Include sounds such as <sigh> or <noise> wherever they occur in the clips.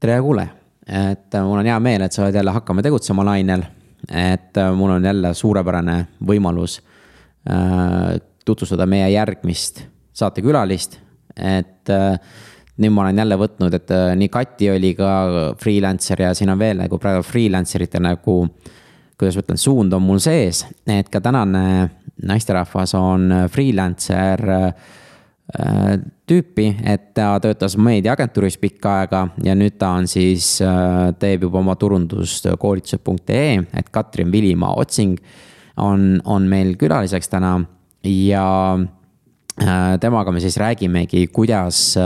tere kuulaja, et äh, mul on hea meel, et sa oled jälle Hakkame tegutsema lainel. et äh, mul on jälle suurepärane võimalus äh, tutvustada meie järgmist saatekülalist, et nüüd ma olen jälle võtnud, et nii Kati oli ka freelancer ja siin on veel nagu praegu freelancer ite nagu. kuidas ma ütlen, suund on mul sees, et ka tänane naisterahvas on freelancer tüüpi, et ta töötas meediaagentuuris pikka aega ja nüüd ta on siis, teeb juba oma turundust koolitused.ee, et Katrin Vilimaa Otsing on, on meil külaliseks täna ja temaga me siis räägimegi, kuidas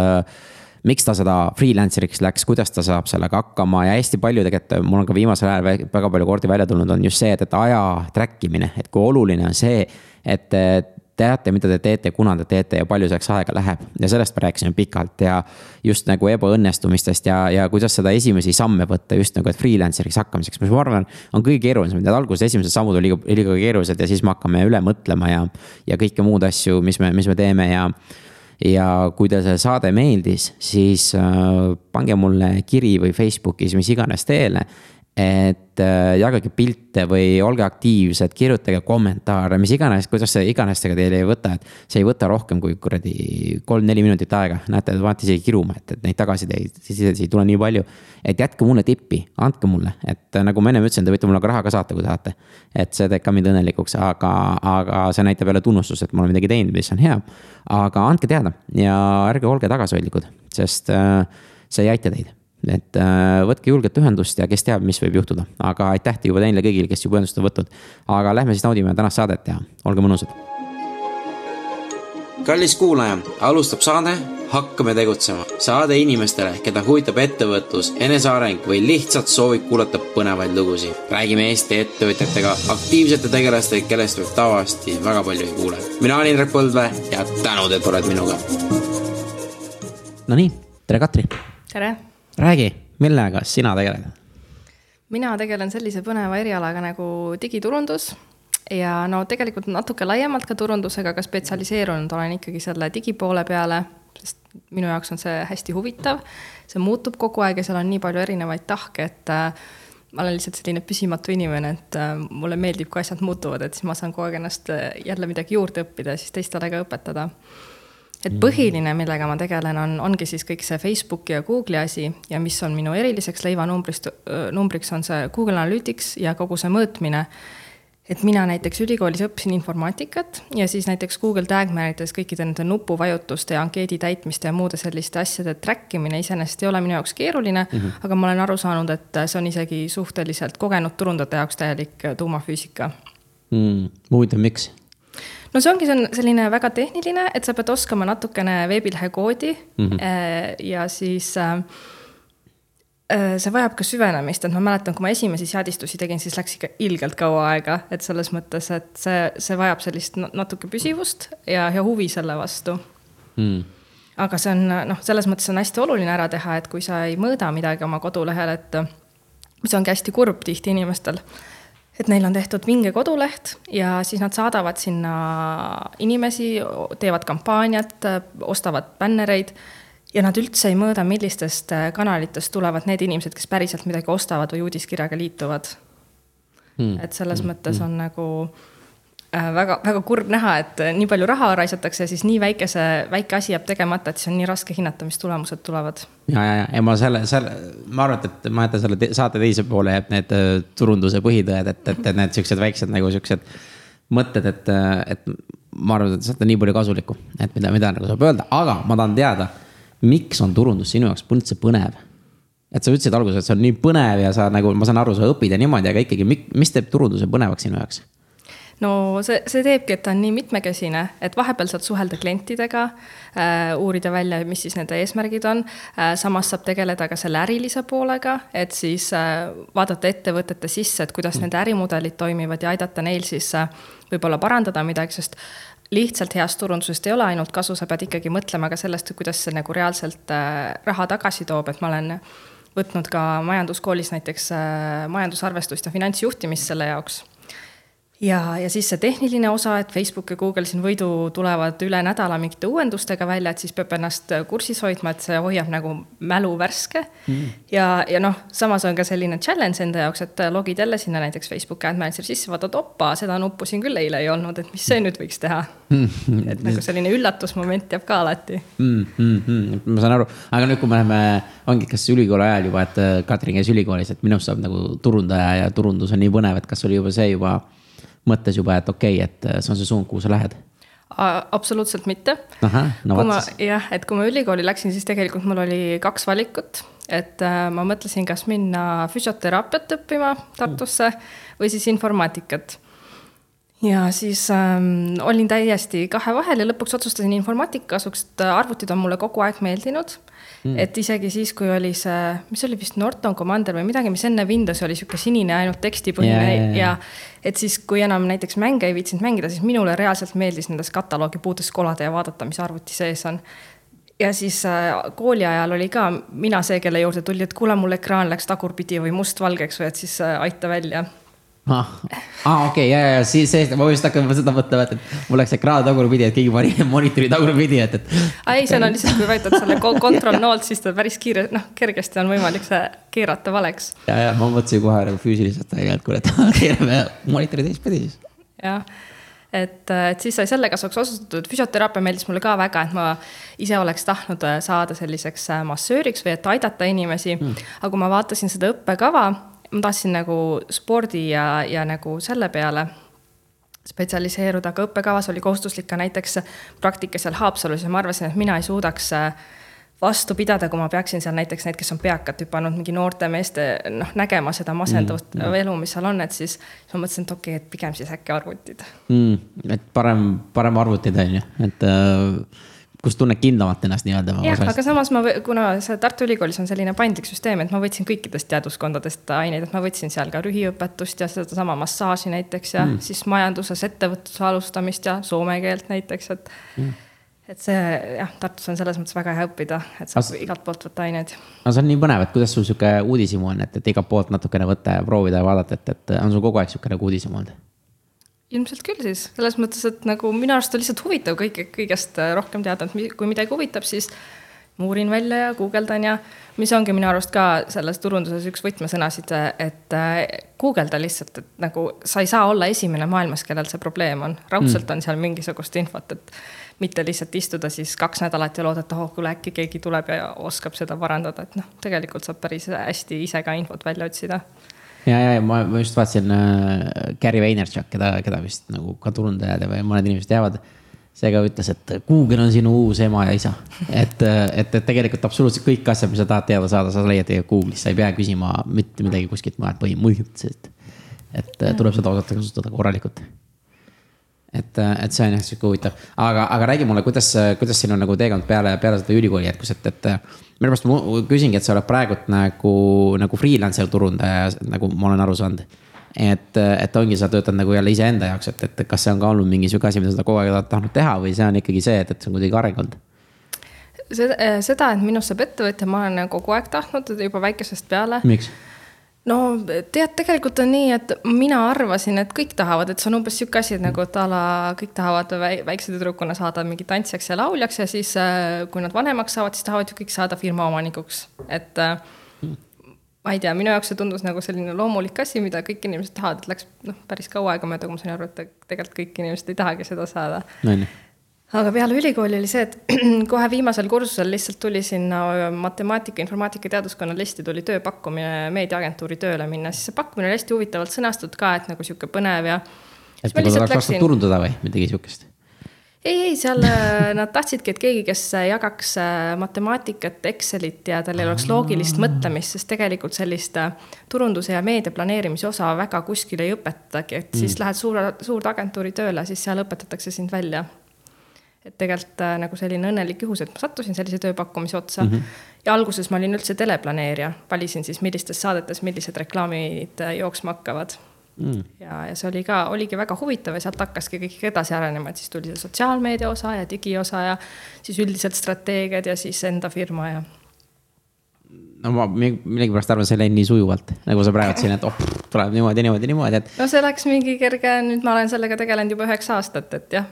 miks ta seda freelancer'iks läks, kuidas ta saab sellega hakkama ja hästi palju tegelikult, mul on ka viimasel ajal väga palju kordi välja tulnud, on just see, et, et aja track imine, et kui oluline on see, et teate, mida te teete, kuna te teete ja palju selleks aega läheb. ja sellest me rääkisime pikalt ja just nagu ebaõnnestumistest ja, ja kuidas seda esimesi samme võtta just nagu, et freelancer'iks hakkamiseks, mis ma arvan, on kõige keerulisem, need alguses esimesed sammud on liiga, liiga keerulised ja siis me hakkame üle mõtlema ja. ja kõiki muud asju, mis me, mis me teeme ja ja kui teile see saade meeldis, siis äh, pange mulle kiri või Facebookis, mis iganes teele et äh, jagage pilte või olge aktiivsed, kirjutage kommentaare, mis iganes, kuidas see iganes tega teile ei võta, et. see ei võta rohkem kui kuradi kolm-neli minutit aega, näete, vaata isegi kiruma, et, et neid tagasisideid, siis ei tule nii palju. et jätke mulle tippi, andke mulle, et äh, nagu ma ennem ütlesin, te võite mulle ka raha ka saata, kui tahate. et see teeb ka mind õnnelikuks, aga, aga see näitab jälle tunnustust, et ma olen midagi teinud, mis on hea. aga andke teada ja ärge olge tagasihoidlikud, sest äh, see ei aita teid et äh, võtke julgelt ühendust ja kes teab, mis võib juhtuda, aga aitäh juba teile kõigile, kes juba ühendust on võtnud. aga lähme siis naudime tänast saadet ja olge mõnusad. kallis kuulaja, alustab saade Hakkame tegutsema. saade inimestele, keda huvitab ettevõtlus, eneseareng või lihtsalt soovib kuulata põnevaid lugusid. räägime Eesti ettevõtjatega, aktiivsete tegelastega, kellest võib tavaliselt väga palju ei kuule. mina olen Indrek Põldvee ja tänud, et oled minuga. Nonii, tere Katri. tere räägi, millega sina tegeled? mina tegelen sellise põneva erialaga nagu digiturundus ja no tegelikult natuke laiemalt ka turundusega, aga spetsialiseerunud olen ikkagi selle digipoole peale, sest minu jaoks on see hästi huvitav. see muutub kogu aeg ja seal on nii palju erinevaid tahke, et äh, ma olen lihtsalt selline püsimatu inimene, et äh, mulle meeldib, kui asjad muutuvad, et siis ma saan kogu aeg ennast äh, jälle midagi juurde õppida ja siis teistele ka õpetada et põhiline, millega ma tegelen, on, ongi siis kõik see Facebooki ja Google'i asi ja mis on minu eriliseks leivanumbrist, numbriks on see Google Analytics ja kogu see mõõtmine. et mina näiteks ülikoolis õppisin informaatikat ja siis näiteks Google Tag Manageris kõikide nende nupuvajutuste ja ankeedi täitmiste ja muude selliste asjade track imine iseenesest ei ole minu jaoks keeruline mm. -hmm. aga ma olen aru saanud, et see on isegi suhteliselt kogenud turundajate jaoks täielik tuumafüüsika mm,. huvitav, miks? No see ongi, see on selline väga tehniline, et sa pead oskama natukene veebilehe koodi. Mm -hmm. ja siis äh, äh, see vajab ka süvenemist, et ma mäletan, kui ma esimesi seadistusi tegin, siis läks ikka ilgelt kaua aega, et selles mõttes, et see, see vajab sellist natuke püsivust ja, ja huvi selle vastu. Mm. aga see on noh, selles mõttes on hästi oluline ära teha, et kui sa ei mõõda midagi oma kodulehel, et mis ongi hästi kurb tihti inimestel et neil on tehtud vinge koduleht ja siis nad saadavad sinna inimesi, teevad kampaaniat, ostavad bännereid ja nad üldse ei mõõda, millistest kanalitest tulevad need inimesed, kes päriselt midagi ostavad või uudiskirjaga liituvad hmm.. et selles hmm. mõttes on hmm. nagu Äh, väga, väga kurb näha, et äh, nii palju raha raisatakse ja siis nii väikese, väike asi jääb tegemata, et siis on nii raske hinnata, mis tulemused tulevad. ja, ja, ja ma selle, selle, ma arvan, et ma jätan selle te, saate teise poole jääb need äh, turunduse põhitõed, et, et, et need siuksed väiksed nagu siuksed mõtted, et, et ma arvan, et sealt on nii palju kasulikku, et mida, mida nagu saab öelda, aga ma tahan teada, miks on turundus sinu jaoks üldse põnev? et sa ütlesid alguses, et see on nii põnev ja sa nagu, ma saan aru, sa õpid ja niimoodi, aga ikkagi, mis teeb turunduse põnevaks sinu jaoks? No see, see teebki, et ta on nii mitmekesine, et vahepeal saad suhelda klientidega äh,, uurida välja, mis siis nende eesmärgid on äh,. samas saab tegeleda ka selle ärilise poolega, et siis äh, vaadata ettevõtete sisse, et kuidas mm. nende ärimudelid toimivad ja aidata neil siis äh, võib-olla parandada midagi, sest lihtsalt heast turundusest ei ole ainult kasu, sa pead ikkagi mõtlema ka sellest, kuidas see nagu reaalselt äh, raha tagasi toob, et ma olen võtnud ka majanduskoolis näiteks äh, majandusarvestust ja finantsjuhtimist selle jaoks ja, ja siis see tehniline osa, et Facebook ja Google siin võidu tulevad üle nädala mingite uuendustega välja, et siis peab ennast kursis hoidma, et see hoiab nagu mälu värske. Mm.. ja, ja noh, samas on ka selline challenge enda jaoks, et logid jälle sinna näiteks Facebooki Ad Manager sisse, vaatad, opa, seda nuppu siin küll eile ei olnud, et mis see nüüd võiks teha? Mm.. et nagu selline üllatusmoment jääb ka alati. Mm,. Mm, mm, ma saan aru, aga nüüd, kui me läheme, ongi, kas ülikooli ajal juba, et Katrin käis ülikoolis, et minust saab nagu turundaja ja turundus on nii põnev, et kas oli juba see juba mõttes juba, et okei okay,, et see on see suund, kuhu sa lähed? absoluutselt mitte. no kui ma jah, et kui ma ülikooli läksin, siis tegelikult mul oli kaks valikut, et äh, ma mõtlesin, kas minna füsioteraapiat õppima Tartusse või siis informaatikat ja siis ähm, olin täiesti kahe vahel ja lõpuks otsustasin informaatika kasuks, et arvutid on mulle kogu aeg meeldinud mm.. et isegi siis, kui oli see, mis oli vist Norton Commander või midagi, mis enne Windowsi oli sihuke sinine, ainult tekstipõhine yeah, yeah, yeah. ja et siis, kui enam näiteks mänge ei viitsinud mängida, siis minule reaalselt meeldis nendes kataloogi puudest kolada ja vaadata, mis arvuti sees on. Ja siis äh, kooli ajal oli ka mina see, kelle juurde tuli, et kuule, mul ekraan läks tagurpidi või mustvalgeks või et siis äh, aita välja ah, ah okei okay,, ja, ja siis, siis ma just hakkan seda mõtlema, et, et mul läks ekraan tagurpidi, et keegi pani <laughs> monitori tagurpidi, et, et. ei, see on lihtsalt, kui vajutad selle control noolt, siis ta päris kiire, noh, kergesti on võimalik see keerata valeks. ja, ja ma mõtlesin kohe nagu füüsiliselt, et kuule, keerame monitori teistpidi siis. jah et, et siis sai selle kasuks otsustatud, füsioteraapia meeldis mulle ka väga, et ma ise oleks tahtnud saada selliseks massööriks või et aidata inimesi mm.. aga kui ma vaatasin seda õppekava ma tahtsin nagu spordi ja, ja nagu selle peale spetsialiseeruda, aga õppekavas oli kohustuslik ka näiteks praktika seal Haapsalus ja ma arvasin, et mina ei suudaks äh, vastu pidada, kui ma peaksin seal näiteks need, kes on peakad hüpanud, mingi noorte meeste noh, nägema seda masendavat mm, mm. elu, mis seal on, et siis, siis ma mõtlesin, et okei okay,, et pigem siis äkki arvutid mm,. et parem, parem arvutid on ju, et äh kus tunned kindlamalt ennast nii-öelda. jah, aga samas ma, kuna see Tartu Ülikoolis on selline paindlik süsteem, et ma võtsin kõikidest teaduskondadest aineid, et ma võtsin seal ka rühiõpetust ja sedasama massaaži näiteks ja mm. siis majanduses ettevõtluse alustamist ja soome keelt näiteks, et mm et see jah, Tartus on selles mõttes väga hea õppida, et saab As... igalt poolt võtta aineid. no see on nii põnev, et kuidas sul sihuke uudishimu on, et, et igalt poolt natukene võtta ja proovida ja vaadata, et, et on sul kogu aeg sihuke nagu uudishimu olnud? Ilmselt küll siis, selles mõttes, et nagu minu arust on lihtsalt huvitav kõike, kõigest äh, rohkem teada, et kui midagi huvitab, siis ma uurin välja ja guugeldan ja mis ongi minu arust ka selles turunduses üks võtmesõnasid, et äh, guugelda lihtsalt, et nagu sa ei saa olla esimene maailmas, kellel see probleem on. raudselt mm. on seal mingisugust infot, et mitte lihtsalt istuda siis kaks nädalat ja loodeta, oh kuule, äkki keegi tuleb ja oskab seda parandada, et noh, tegelikult saab päris hästi ise ka infot välja otsida ja, ja, ja ma, ma just vaatasin äh, Gary Vaynerchuk, keda, keda vist nagu ka turundajad või mõned inimesed teavad. see ka ütles, et Google on sinu uus ema ja isa. et, et, et tegelikult absoluutselt kõik asjad, mis sa tahad teada saada, sa leiad tegelikult Google'is, sa ei pea küsima mitte midagi kuskilt mujalt põhimõtteliselt. et tuleb seda osata kasutada korralikult et, et see on jah sihuke huvitav, aga, aga räägi mulle, kuidas, kuidas sinu nagu teekond peale, peale seda ülikooli jätkus, et, et. mille pärast ma küsingi, et sa oled praegult nagu, nagu freelancer turundaja, nagu ma olen aru saanud. et, et ongi, sa töötad nagu jälle iseenda jaoks, et, et kas see on ka olnud mingi sihuke asi, mida sa kogu aeg oled tahtnud teha või see on ikkagi see, et, et see on kuidagi areng olnud? seda, seda, et minust saab ettevõtja, ma olen kogu aeg tahtnud juba väikesest peale. miks? No tead, tegelikult on nii, et mina arvasin, et kõik tahavad, et see on umbes sihuke asi, et nagu, et a la kõik tahavad väikse tüdrukuna saada mingi tantsijaks ja lauljaks ja siis, äh, kui nad vanemaks saavad, siis tahavad ju kõik saada firma omanikuks, et äh, ma ei tea, minu jaoks see tundus nagu selline loomulik asi, mida kõik inimesed tahavad, et läks noh, päris kaua aega mööda, kui ma sain aru, et tegelikult kõik inimesed ei tahagi seda saada aga peale ülikooli oli see, et <clears throat> kohe viimasel kursusel lihtsalt tuli sinna matemaatika, informaatika teaduskonna listi tuli tööpakkumine meediaagentuuri tööle minna, siis see pakkumine oli hästi huvitavalt sõnastatud ka, et nagu sihuke põnev ja. et nagu tahaks läksin... turundada või midagi sihukest? ei, ei, seal äh, <laughs> nad tahtsidki, et keegi, kes jagaks äh, matemaatikat, Excelit ja tal ei oleks loogilist mõtlemist, sest tegelikult sellist äh, turunduse ja meedia planeerimise osa väga kuskil ei õpetatagi, et siis mm. lähed suure, suurde agentuuri tööle, siis seal õpetatakse sind välja et tegelikult äh, nagu selline õnnelik juhus, et ma sattusin sellise tööpakkumise otsa mm. -hmm. ja alguses ma olin üldse teleplaneerija, valisin siis, millistes saadetes millised reklaamid äh, jooksma hakkavad mm.. ja, ja see oli ka, oligi väga huvitav ja sealt hakkaski kõik edasi arenema, et siis tuli see sotsiaalmeedia osa ja digiosa ja siis üldiselt strateegiad ja siis enda firma ja no ma millegipärast arvan, see läinud nii sujuvalt, nagu sa praegu siin, et oh, tuleb niimoodi, niimoodi, niimoodi, et. no see läks mingi kerge, nüüd ma olen sellega tegelenud juba üheksa aastat, et jah,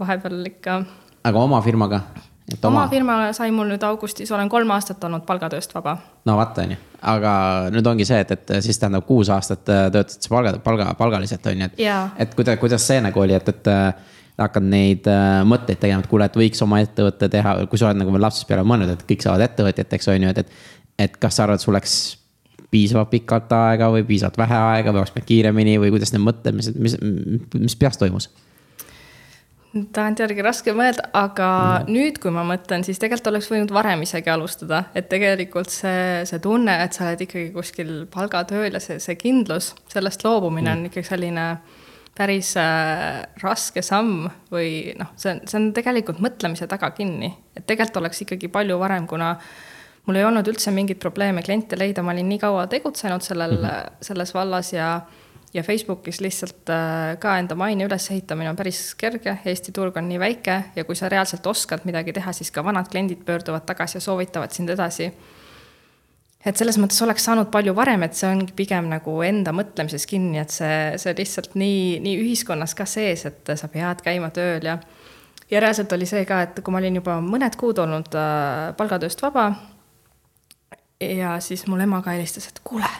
vahepeal ikka. aga oma firmaga? Oma... oma firma sai mul nüüd augustis, olen kolm aastat olnud palgatööst vaba. no vaata, on ju, aga nüüd ongi see, et, et siis tähendab kuus aastat äh, töötasid sa palga, palga, palgaliselt on ju, et. et kuidas, kuidas see nagu oli, et, et äh, hakkad neid äh, mõtteid tegema, et kuule, et võiks oma ettevõtte teha, kui sa oled nagu lapsest peale mõelnud, et kõik saavad ettevõtjateks, on ju, et, et. Et kas sa arvad, sul läks piisavalt pikalt aega või piisavalt vähe aega või oleks pidanud kiiremini või kuidas need mõtted, mis, mis, peas toimus? tagantjärgi raske mõelda, aga mm. nüüd, kui ma mõtlen, siis tegelikult oleks võinud varem isegi alustada, et tegelikult see, see tunne, et sa oled ikkagi kuskil palgatööl ja see, see kindlus, sellest loobumine mm. on ikkagi selline päris äh, raske samm või noh, see on, see on tegelikult mõtlemise taga kinni, et tegelikult oleks ikkagi palju varem, kuna mul ei olnud üldse mingeid probleeme kliente leida, ma olin nii kaua tegutsenud sellel mm, -hmm. selles vallas ja ja Facebookis lihtsalt äh, ka enda maine ülesehitamine on päris kerge, Eesti turg on nii väike ja kui sa reaalselt oskad midagi teha, siis ka vanad kliendid pöörduvad tagasi ja soovitavad sind edasi et selles mõttes oleks saanud palju varem, et see ongi pigem nagu enda mõtlemises kinni, et see, see lihtsalt nii, nii ühiskonnas ka sees, et sa pead käima tööl ja. ja reaalselt oli see ka, et kui ma olin juba mõned kuud olnud äh, palgatööst vaba. Ja siis mul ema ka helistas, et kuule,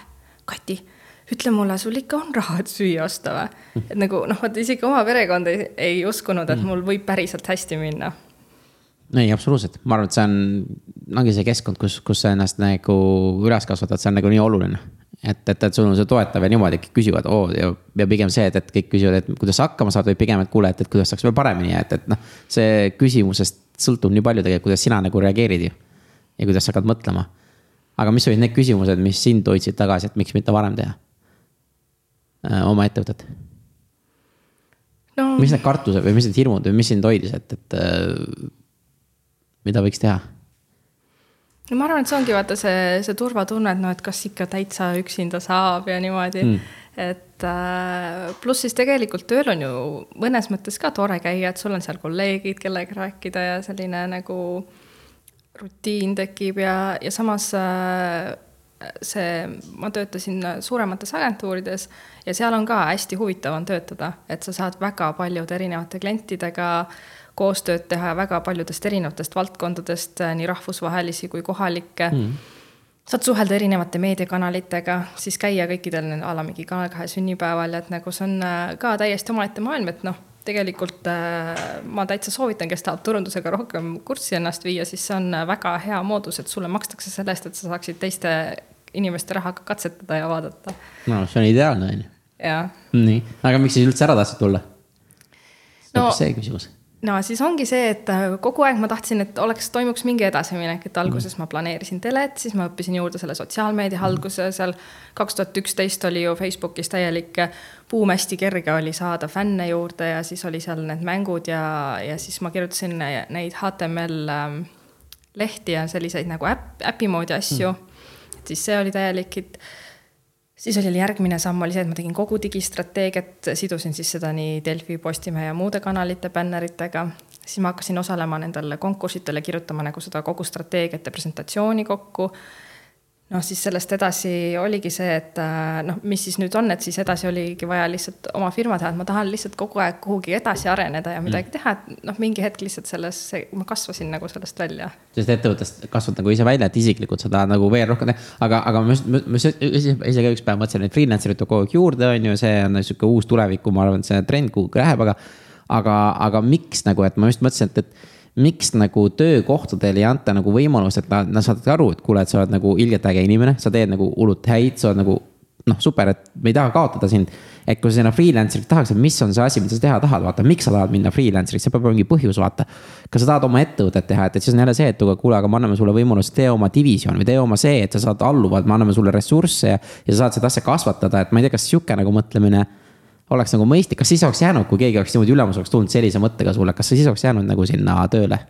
Kati, ütle mulle, sul ikka on raha, et süüa osta või? et nagu noh, vot isegi oma perekond ei, ei uskunud, et mm. mul võib päriselt hästi minna ei, absoluutselt, ma arvan, et see on, ongi see keskkond, kus, kus sa ennast nagu üles kasvatad, see on nagu nii oluline. et, et, et sul on see toetav ja niimoodi küsivad oo ja, ja pigem see, et, et kõik küsivad, et kuidas sa hakkama saad või pigem, et kuule, et, et kuidas saaks veel paremini ja et, et noh. see küsimusest sõltub nii palju tegelikult, kuidas sina nagu reageerid ju. ja kuidas sa hakkad mõtlema. Aga mis olid need küsimused, mis sind hoidsid tagasi, et miks mitte varem teha? Äh, oma ettevõtet no.. mis need kartused või mis need hirmud või mis sind hoidis, et, et äh, mida võiks teha? no ma arvan, et see ongi vaata see, see turvatunne, et noh, et kas ikka täitsa üksinda saab ja niimoodi mm. et äh, pluss siis tegelikult tööl on ju mõnes mõttes ka tore käia, et sul on seal kolleegid, kellega rääkida ja selline nagu rutiin tekib ja, ja samas äh, see, ma töötasin suuremates agentuurides ja seal on ka hästi huvitav on töötada, et sa saad väga paljude erinevate klientidega äh, koostööd teha väga paljudest erinevatest valdkondadest, äh, nii rahvusvahelisi kui kohalikke mm. saad suhelda erinevate meediakanalitega, siis käia kõikidel a la mingi Kanal kahe sünnipäeval, et nagu see on äh, ka täiesti omaette maailm, et noh, tegelikult äh, ma täitsa soovitan, kes tahab turundusega rohkem kurssi ennast viia, siis see on väga hea moodus, et sulle makstakse selle eest, et sa saaksid teiste inimeste rahaga katsetada ja vaadata. no see on ideaalne, on ju. nii, aga miks siis üldse ära tahtsid tulla? no see küsimus no siis ongi see, et äh, kogu aeg ma tahtsin, et oleks, toimuks mingi edasiminek, et alguses ma planeerisin telet, siis ma õppisin juurde selle sotsiaalmeedia halduse, seal kaks tuhat üksteist oli ju Facebookis täielik buum, hästi kerge oli saada fänne juurde ja siis oli seal need mängud ja, ja siis ma kirjutasin neid HTML ähm, lehti ja selliseid nagu äpp, äpi moodi asju. Mm.. et siis see oli täielik hitt siis oli järgmine samm oli see, et ma tegin kogu digistrateegiat, sidusin siis seda nii Delfi, Postimehe ja muude kanalite bänneritega. siis ma hakkasin osalema nendel konkurssidel ja kirjutama nagu seda kogu strateegiat ja presentatsiooni kokku noh, siis sellest edasi oligi see, et äh, noh, mis siis nüüd on, et siis edasi oligi vaja lihtsalt oma firma teha, et ma tahan lihtsalt kogu aeg kuhugi edasi areneda ja midagi mm. teha, et noh, mingi hetk lihtsalt selles, ma kasvasin nagu sellest välja. sellest ettevõttest kasvad nagu ise välja, et isiklikult sa tahad nagu veel rohkem aga, aga ma just, ma just ise, ka üks päev mõtlesin, et freelancer'id tuleb kogu aeg juurde, on ju, see on sihuke uus tuleviku, ma arvan, et see trend kuhugi läheb, aga. aga, aga miks nagu, et ma just mõtlesin, et, et miks nagu töökohtadel ei anta nagu võimalust, et nad, nad saavad aru, et kuule, et sa oled nagu ilgelt äge inimene, sa teed nagu hullult häid, sa oled nagu noh, super, et me ei taha kaotada sind. et kui sa sinna freelancer'iks tahaks, et mis on see asi, mida sa teha tahad, vaata, miks sa tahad minna freelancer'iks, see peab olema mingi põhjus, vaata. kas sa tahad oma ettevõtet teha, et, et siis on jälle see, et kuule, aga me anname sulle võimaluse, tee oma division või tee oma see, et sa saad alluvad, me anname sulle ressursse ja, ja sa saad seda asja kasvatada, et ma ei tea, kas sihuke nagu mõtlemine oleks nagu mõistlik, kas siis oleks jäänud, kui keegi oleks niimoodi ülemus oleks tulnud sellise mõttega sulle, kas siis oleks jäänud nagu sinna tööle?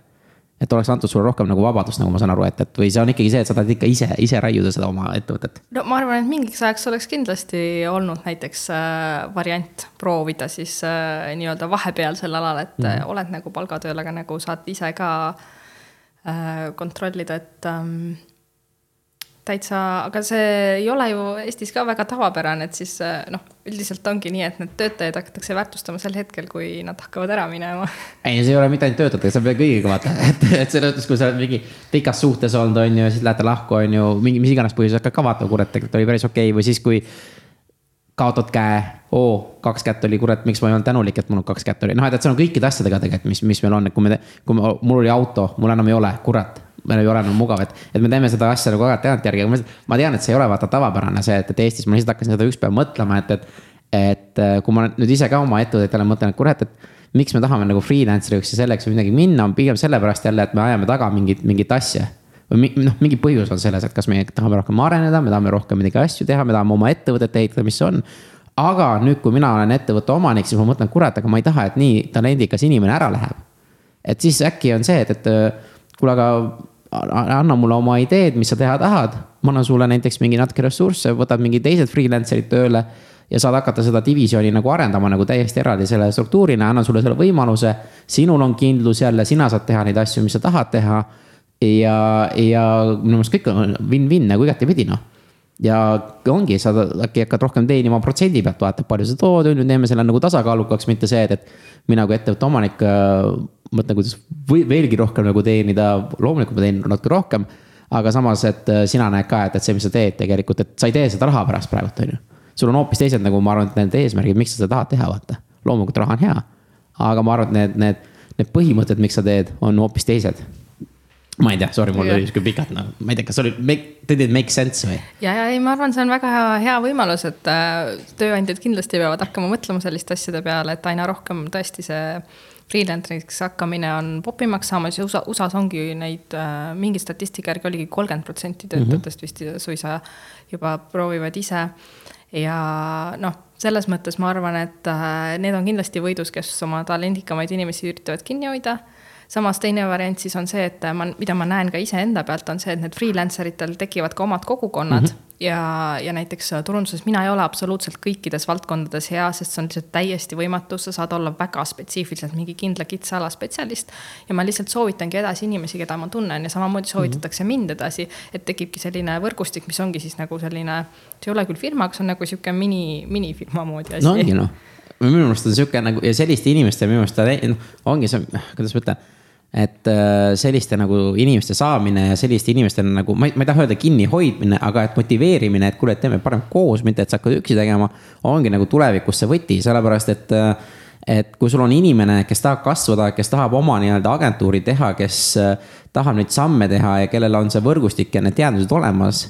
et oleks antud sulle rohkem nagu vabadust, nagu ma saan aru, et, et või see on ikkagi see, et sa tahad ikka ise, ise raiuda seda oma ettevõtet? no ma arvan, et mingiks ajaks oleks kindlasti olnud näiteks äh, variant proovida siis äh, nii-öelda vahepealsel alal, et mm. äh, oled nagu palgatööl, aga nagu saad ise ka äh, kontrollida, et ähm, täitsa, aga see ei ole ju Eestis ka väga tavapärane, et siis äh, noh, üldiselt ongi nii, et need töötajaid hakatakse väärtustama sel hetkel, kui nad hakkavad ära minema. ei, see ei ole mitte ainult töötajatega, see on veel kõigiga vaata, <laughs> et, et selles mõttes, kui sa oled mingi pikas suhtes olnud, on ju, siis lähete lahku, on ju, mingi mis iganes põhjusel hakkad ka vaatama, kurat, tegelikult oli päris okei okay. või siis, kui kaotad käe, oo, kaks kätt oli, kurat, miks ma ei olnud tänulik, et mul kaks kätt oli, noh, et, et see on kõikide asjadega tegelikult, mis, mis meil on, et kui me, kui me, mul oli auto, mul enam ei ole, kurat. Meil ei ole enam mugav, et, et me teeme seda asja nagu aeg-ajalt tagantjärgi, aga ma, ma tean, et see ei ole vaata tavapärane see, et, et Eestis ma lihtsalt hakkasin seda üks päev mõtlema, et, et. et kui ma nüüd ise ka oma ettevõtetele mõtlen, et kurat, et miks me tahame nagu freelancer'iks ja selleks või midagi minna, on pigem sellepärast jälle, et me ajame taga mingit, mingit asja või noh, mingi põhjus on selles, et kas me tahame rohkem areneda, me tahame rohkem midagi asju teha, me tahame oma ettevõtet ehitada, mis on. aga nüüd, kui mina olen ettevõtte omanik, siis ma mõtlen, kurat, aga ma ei taha, et nii talendikas inimene ära läheb. et siis äkki on see, et, et kuule, aga anna mulle oma ideed, mis sa teha tahad. ma annan sulle näiteks mingi natuke ressursse, võtad mingi teised freelancer'id tööle ja saad hakata seda divisjoni nagu arendama nagu täiesti eraldi selle struktuurina, annan sulle selle võimaluse. sinul on kindlus jälle, sina saad teha neid asju, mis sa tahad teha ja, ja minu meelest kõik on win-win nagu igatepidi noh. Ja ongi, sa äkki hakkad rohkem teenima protsendi pealt, vaata, palju sa tood, on ju, teeme selle nagu tasakaalukaks, mitte see, et, et mina kui ettevõtte omanik äh, mõtlen, kuidas või veelgi rohkem nagu teenida, loomulikult ma teenin natuke rohkem. aga samas, et äh, sina näed ka, et, et see, mis sa teed tegelikult, et sa ei tee seda raha pärast praegult, on ju. sul on hoopis teised nagu ma arvan, et need eesmärgid, miks sa seda tahad teha, vaata. loomulikult raha on hea, aga ma arvan, et need, need, need põhimõtted, miks sa teed, on hoopis teised ma ei tea, sorry, mul oli sihuke pikalt, no ma ei tea, kas oli, did it make sense või? ja, ja ei, ma arvan, see on väga hea, hea võimalus, et äh, tööandjad kindlasti peavad hakkama mõtlema selliste asjade peale, et aina rohkem tõesti see freelancer'iks hakkamine on popimaks saamas ja USA, USA-s ongi neid äh,, mingi statistika järgi oligi kolmkümmend protsenti töötajatest mm -hmm. vist suisa juba proovivad ise. ja noh, selles mõttes ma arvan, et äh, need on kindlasti võidus, kes oma talendikamaid inimesi üritavad kinni hoida samas teine variant siis on see, et ma, mida ma näen ka iseenda pealt, on see, et need freelancer itel tekivad ka omad kogukonnad mm. -hmm ja, ja näiteks turunduses mina ei ole absoluutselt kõikides valdkondades hea, sest see on lihtsalt täiesti võimatu, sa saad olla väga spetsiifiliselt mingi kindla kitsa ala spetsialist. ja ma lihtsalt soovitangi edasi inimesi, keda ma tunnen ja samamoodi soovitatakse mm -hmm. mind edasi. et tekibki selline võrgustik, mis ongi siis nagu selline, see ei ole küll firma, aga see on nagu sihuke mini, minifirma moodi asi. no ongi noh, minu meelest on sihuke nagu ja selliste inimeste minu meelest noh, ongi see, kuidas ma ütlen et äh, selliste nagu inimeste saamine ja selliste inimeste nagu, ma ei, ma ei taha öelda kinnihoidmine, aga et motiveerimine, et kuule, et teeme parem koos, mitte et sa hakkad üksi tegema. ongi nagu tulevikus see võti, sellepärast et, äh, et kui sul on inimene, kes tahab kasvada, kes tahab oma nii-öelda agentuuri teha, kes äh, tahab neid samme teha ja kellel on see võrgustik ja need teadmised olemas.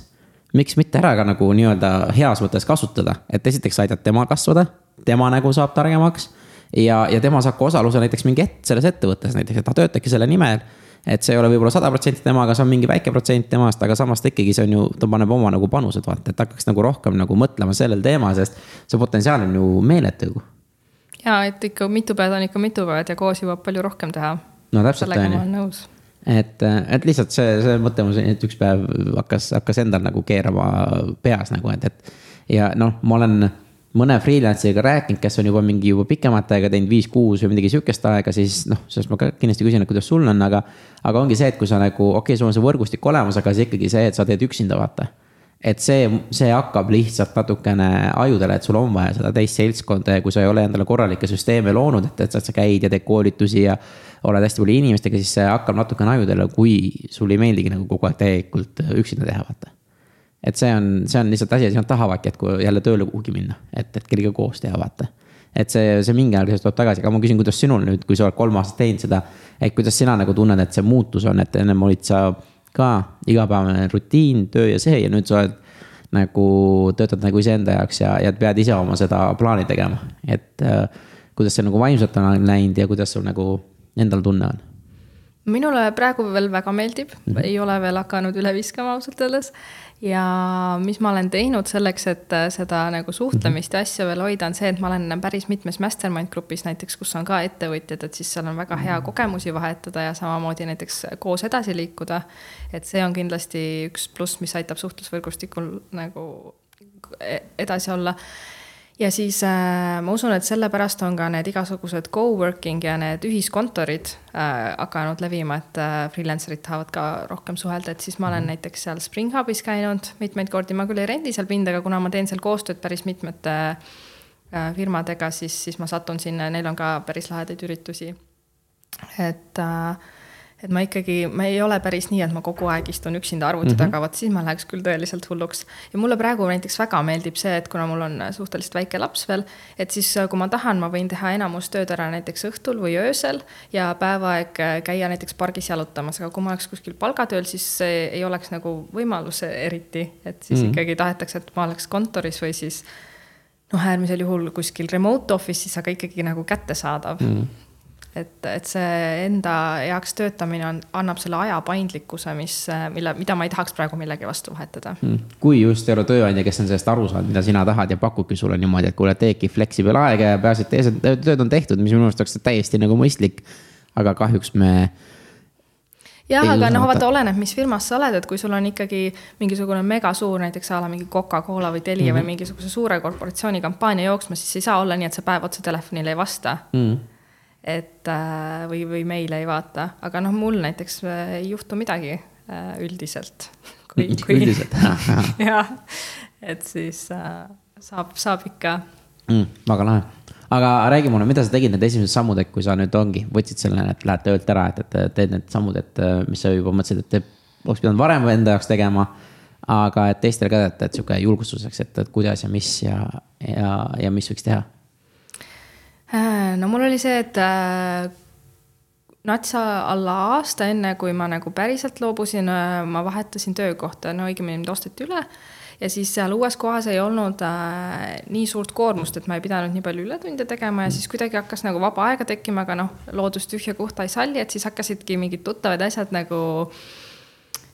miks mitte ära ka nagu nii-öelda heas mõttes kasutada, et esiteks aidata temal kasvada, tema nagu saab targemaks ja, ja tema saab ka osaluse näiteks mingi et, selles ettevõttes näiteks, et ta töötabki selle nimel. et see ei ole võib-olla sada protsenti temaga, see on mingi väike protsent temast, aga samas ta ikkagi, see on ju, ta paneb oma nagu panused vaata, et hakkaks nagu rohkem nagu mõtlema sellel teemal, sest see potentsiaal on ju meeletu. ja, et ikka mitu päev on ikka mitu päev ja koos jõuab palju rohkem teha. no täpselt on ju et, et lihtsalt see, see mõte mul siin, et üks päev hakkas, hakkas endal nagu keerama peas nagu, et, et. ja noh, ma olen mõne freelancer'iga rääkinud, kes on juba mingi juba pikemat aega teinud, viis-kuus või midagi sihukest aega, siis noh, sellest ma ka kindlasti küsin, et kuidas sul on, aga. aga ongi see, et kui sa nagu, okei okay,, sul on see võrgustik olemas, aga see ikkagi see, et sa teed üksinda, vaata. et see, see hakkab lihtsalt natukene ajudele, et sul on vaja seda teist seltskonda ja kui sa ei ole endale korralikke süsteeme loonud, et, et sa käid ja teed koolitusi ja. oled hästi palju inimestega, siis see hakkab natukene ajudele, kui sul ei meeldigi nagu kogu aeg täielikult üksinda teha, vaata et see on, see on lihtsalt asi, et nad tahavadki, et kui jälle tööle kuhugi minna, et, et kellegagi koos teha, vaata. et see, see mingi aeg lihtsalt tuleb tagasi, aga ma küsin, kuidas sinul nüüd, kui sa oled kolm aastat teinud seda. et kuidas sina nagu tunned, et see muutus on, et ennem olid sa ka igapäevane rutiin, töö ja see ja nüüd sa oled nagu töötad nagu iseenda jaoks ja, ja pead ise oma seda plaani tegema, et äh, kuidas see nagu vaimselt on läinud ja kuidas sul nagu endal tunne on? minule praegu veel väga meeldib mm, -hmm. ei ole veel hakanud üle viskama ausalt öeldes ja mis ma olen teinud selleks, et äh, seda nagu suhtlemist ja asja veel hoida, on see, et ma olen päris mitmes mastermind grupis näiteks, kus on ka ettevõtjad, et siis seal on väga hea kogemusi vahetada ja samamoodi näiteks koos edasi liikuda. et see on kindlasti üks pluss, mis aitab suhtlusvõrgustikul nagu e-, edasi olla ja siis äh, ma usun, et sellepärast on ka need igasugused co-working ja need ühiskontorid äh, hakanud levima, et äh, freelancer'id tahavad ka rohkem suhelda, et siis ma olen -hmm. näiteks seal Spring Hubis käinud mitmeid kordi, ma küll ei rendi seal pinda, aga kuna ma teen seal koostööd päris mitmete äh, firmadega, siis, siis ma satun sinna ja neil on ka päris lahedaid üritusi. et äh, et ma ikkagi, ma ei ole päris nii, et ma kogu aeg istun üksinda arvuti mm -hmm. taga, vot siis ma läheks küll tõeliselt hulluks. ja mulle praegu näiteks väga meeldib see, et kuna mul on suhteliselt väike laps veel, et siis kui ma tahan, ma võin teha enamus tööd ära näiteks õhtul või öösel ja päevaaeg käia näiteks pargis jalutamas, aga kui ma oleks kuskil palgatööl, siis see ei oleks nagu võimalus eriti, et siis mm -hmm. ikkagi tahetakse, et ma oleks kontoris või siis noh, äärmisel juhul kuskil remote office'is, aga ikkagi nagu kättesaadav mm. -hmm et, et see enda heaks töötamine on, annab selle aja paindlikkuse, mis, mille, mida ma ei tahaks praegu millegi vastu vahetada mm.. kui just ei ole tööandja, kes on sellest aru saanud, mida sina tahad ja pakubki sulle niimoodi, et kuule, teedki flexible aega ja peaasi, et teised tööd on tehtud, mis minu arust oleks täiesti nagu mõistlik. aga kahjuks me jah, aga noh, vaata, oleneb, mis firmas sa oled, et kui sul on ikkagi mingisugune megasuur, näiteks a la mingi Coca-Cola või Telia mm -hmm. või mingisuguse suure korporatsiooni kampaania jooksmas, siis ei saa olla nii, et sa päev otsa telefonile ei vasta mm. -hmm et äh, või, või meile ei vaata, aga noh, mul näiteks äh, ei juhtu midagi äh, üldiselt. <laughs> kui, kui üldiselt jah, <laughs> et siis saab, saab ikka mm,. väga lahe, aga räägi mulle, mida sa tegid need esimesed sammud, et kui sa nüüd ongi, võtsid selle, et lähed töölt ära, et, et teed need sammud, et mis sa juba mõtlesid, et oleks pidanud varem enda jaoks tegema. aga et teistele ka, et, et sihuke julgustuseks, et, et kuidas ja mis ja, ja, ja mis võiks teha no mul oli see, et äh, natsa alla aasta, enne kui ma nagu päriselt loobusin, äh, ma vahetasin töökohta, no õigemini mind osteti üle. ja siis seal uues kohas ei olnud äh, nii suurt koormust, et ma ei pidanud nii palju ületunde tegema ja siis kuidagi hakkas nagu vaba aega tekkima, aga noh, loodus tühja kohta ei salli, et siis hakkasidki mingid tuttavad asjad nagu äh, Äh,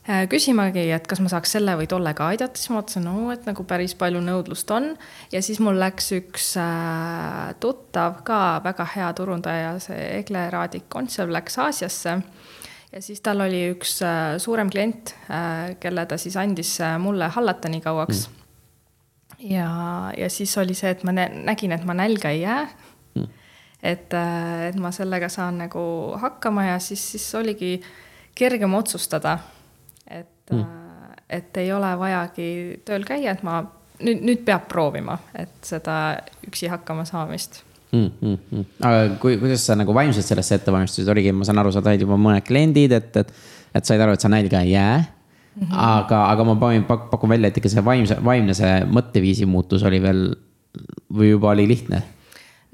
küsimagi, et kas ma saaks selle või tollega aidata, siis ma vaatasin, no et nagu päris palju nõudlust on. ja siis mul läks üks äh, tuttav ka väga hea turundaja, see Egle Raadik Kontsev läks Aasiasse. ja siis tal oli üks äh, suurem klient, kelle ta siis andis mulle hallata nii kauaks mm. ja, ja siis oli see, et ma nägin, et ma nälga ei jää mm. et, et ma sellega saan nagu hakkama ja siis, siis oligi kergem otsustada et mm., et ei ole vajagi tööl käia, et ma nüüd, nüüd peab proovima, et seda üksi hakkama saamist mm,. Mm, mm. aga kui, kuidas sa nagu vaimselt sellesse ette valmistusid, oligi, ma saan aru, sa said juba mõned kliendid, et, et, et said aru, et sa nälga ei jää mm. -hmm. aga, aga ma panin, pakun välja, et ikka see vaimse, vaimne see mõtteviisi muutus oli veel või juba oli lihtne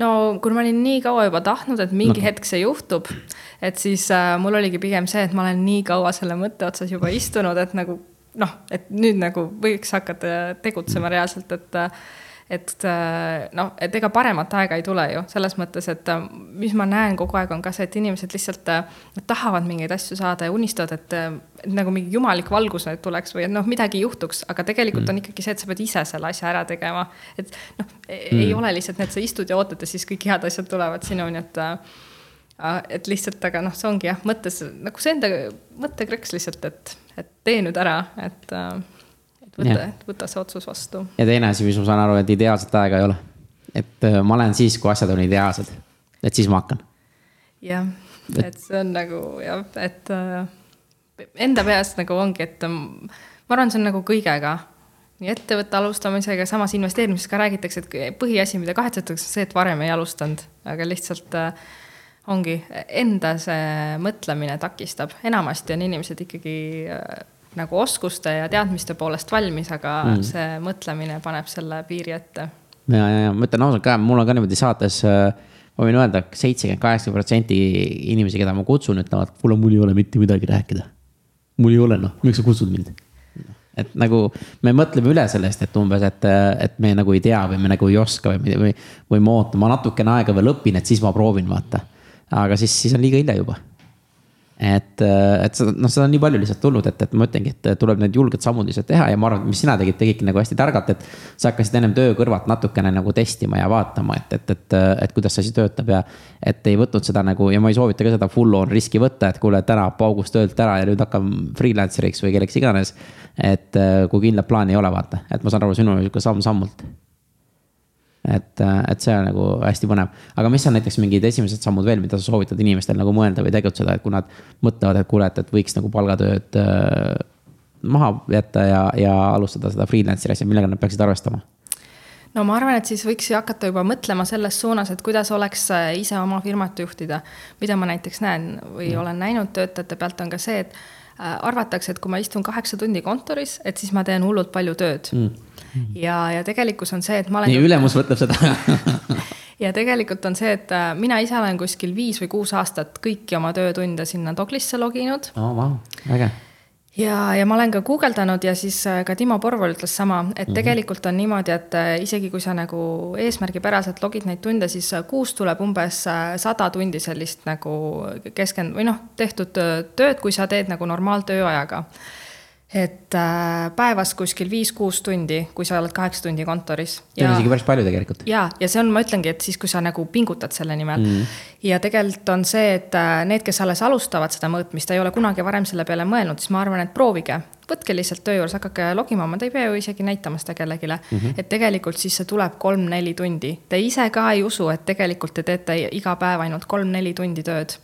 no kuna ma olin nii kaua juba tahtnud, et mingi no. hetk see juhtub, et siis äh, mul oligi pigem see, et ma olen nii kaua selle mõtte otsas juba istunud, et nagu noh, et nüüd nagu võiks hakata tegutsema reaalselt, et et äh, noh, et ega paremat aega ei tule ju selles mõttes, et äh, mis ma näen kogu aeg, on ka see, et inimesed lihtsalt äh, tahavad mingeid asju saada ja unistavad, et, nagu mingi jumalik valgus nüüd tuleks või et noh, midagi juhtuks, aga tegelikult mm. on ikkagi see, et sa pead ise selle asja ära tegema. et noh, mm. ei ole lihtsalt et sa istud ja ootad ja siis kõik head asjad tulevad sinuni, et et lihtsalt, aga noh, see ongi jah, mõttes nagu see enda mõttekrõks lihtsalt, et, et tee nüüd ära, et et võta, võta see otsus vastu. ja teine asi, mis ma saan aru, et ideaalset aega ei ole. et äh, ma olen siis, kui asjad on ideaalsed, et siis ma hakkan. jah, et see on nagu jah, et äh, enda peas nagu ongi, et ähm, ma arvan, see on nagu kõigega nii ettevõtte alustamisega, samas investeerimises ka räägitakse, et põhiasi, mida kahetsetakse, see, et varem ei alustanud, aga lihtsalt äh, ongi enda see mõtlemine takistab, enamasti on inimesed ikkagi äh, nagu oskuste ja teadmiste poolest valmis, aga mm. see mõtlemine paneb selle piiri ette. ja, ja, ja ma ütlen ausalt ka, mul on ka niimoodi saates, äh, ma võin öelda, seitsekümmend, kaheksakümmend protsenti inimesi, keda ma kutsun, ütlevad, kuule, mul ei ole mitte midagi rääkida. mul ei ole, noh, miks sa kutsud mind? et nagu me mõtleme üle sellest, et umbes, et, et me nagu ei tea või me nagu ei oska või, või, või ma ootan, ma natukene aega veel õpin, et siis ma proovin, vaata. Aga siis, siis on liiga hilja juba et, äh, et seda, noh, seda on nii palju lihtsalt tulnud, et, et ma ütlengi, et tuleb need julged sammud lihtsalt teha ja ma arvan, et mis sina tegid, tegidki nagu hästi targalt, et. sa hakkasid ennem töö kõrvalt natukene nagu testima ja vaatama, et, et, et, et kuidas see asi töötab ja. et ei võtnud seda nagu ja ma ei soovita ka seda full on riski võtta, et kuule, täna paugust töölt ära ja nüüd hakkan freelancer'iks või kelleks iganes. et äh, kui kindlat plaani ei ole, vaata, et ma saan aru, sinul on sihuke samm-sammult et, et see on nagu hästi põnev, aga mis on näiteks mingid esimesed sammud veel, mida sa soovitad inimestel nagu mõelda või tegutseda, et kui nad mõtlevad, et kuule, et, et võiks nagu palgatööd äh, maha jätta ja, ja alustada seda freelancer'i asja, millega nad peaksid arvestama? no ma arvan, et siis võiks hakata juba mõtlema selles suunas, et kuidas oleks äh, ise oma firmat juhtida. mida ma näiteks näen või mm. olen näinud töötajate pealt, on ka see, et äh, arvatakse, et kui ma istun kaheksa tundi kontoris, et siis ma teen hullult palju tööd mm ja, ja tegelikkus on see, et ma olen. nii, ülemus mõtleb seda <laughs> ja tegelikult on see, et äh, mina ise olen kuskil viis või kuus aastat kõiki oma töötunde sinna Doglisse loginud oh,. Wow. äge ja, ja ma olen ka guugeldanud ja siis äh, ka Timo Porval ütles sama, et mm -hmm. tegelikult on niimoodi, et äh, isegi kui sa nagu eesmärgipäraselt logid neid tunde, siis kuus tuleb umbes sada tundi sellist nagu keskend- või noh, tehtud tööd, kui sa teed nagu normaaltööajaga et äh, päevas kuskil viis-kuus tundi, kui sa oled kaheksa tundi kontoris. see on isegi päris palju tegelikult. ja, ja see on, ma ütlengi, et siis, kui sa nagu pingutad selle nimel mm. -hmm. ja tegelikult on see, et äh, need, kes alles alustavad seda mõõtmist, ei ole kunagi varem selle peale mõelnud, siis ma arvan, et proovige. võtke lihtsalt töö juures, hakake logima, ma ei pea ju isegi näitama seda kellelegi mm. -hmm. et tegelikult siis see tuleb kolm-neli tundi. Te ise ka ei usu, et tegelikult te teete iga päev ainult kolm-neli tundi tööd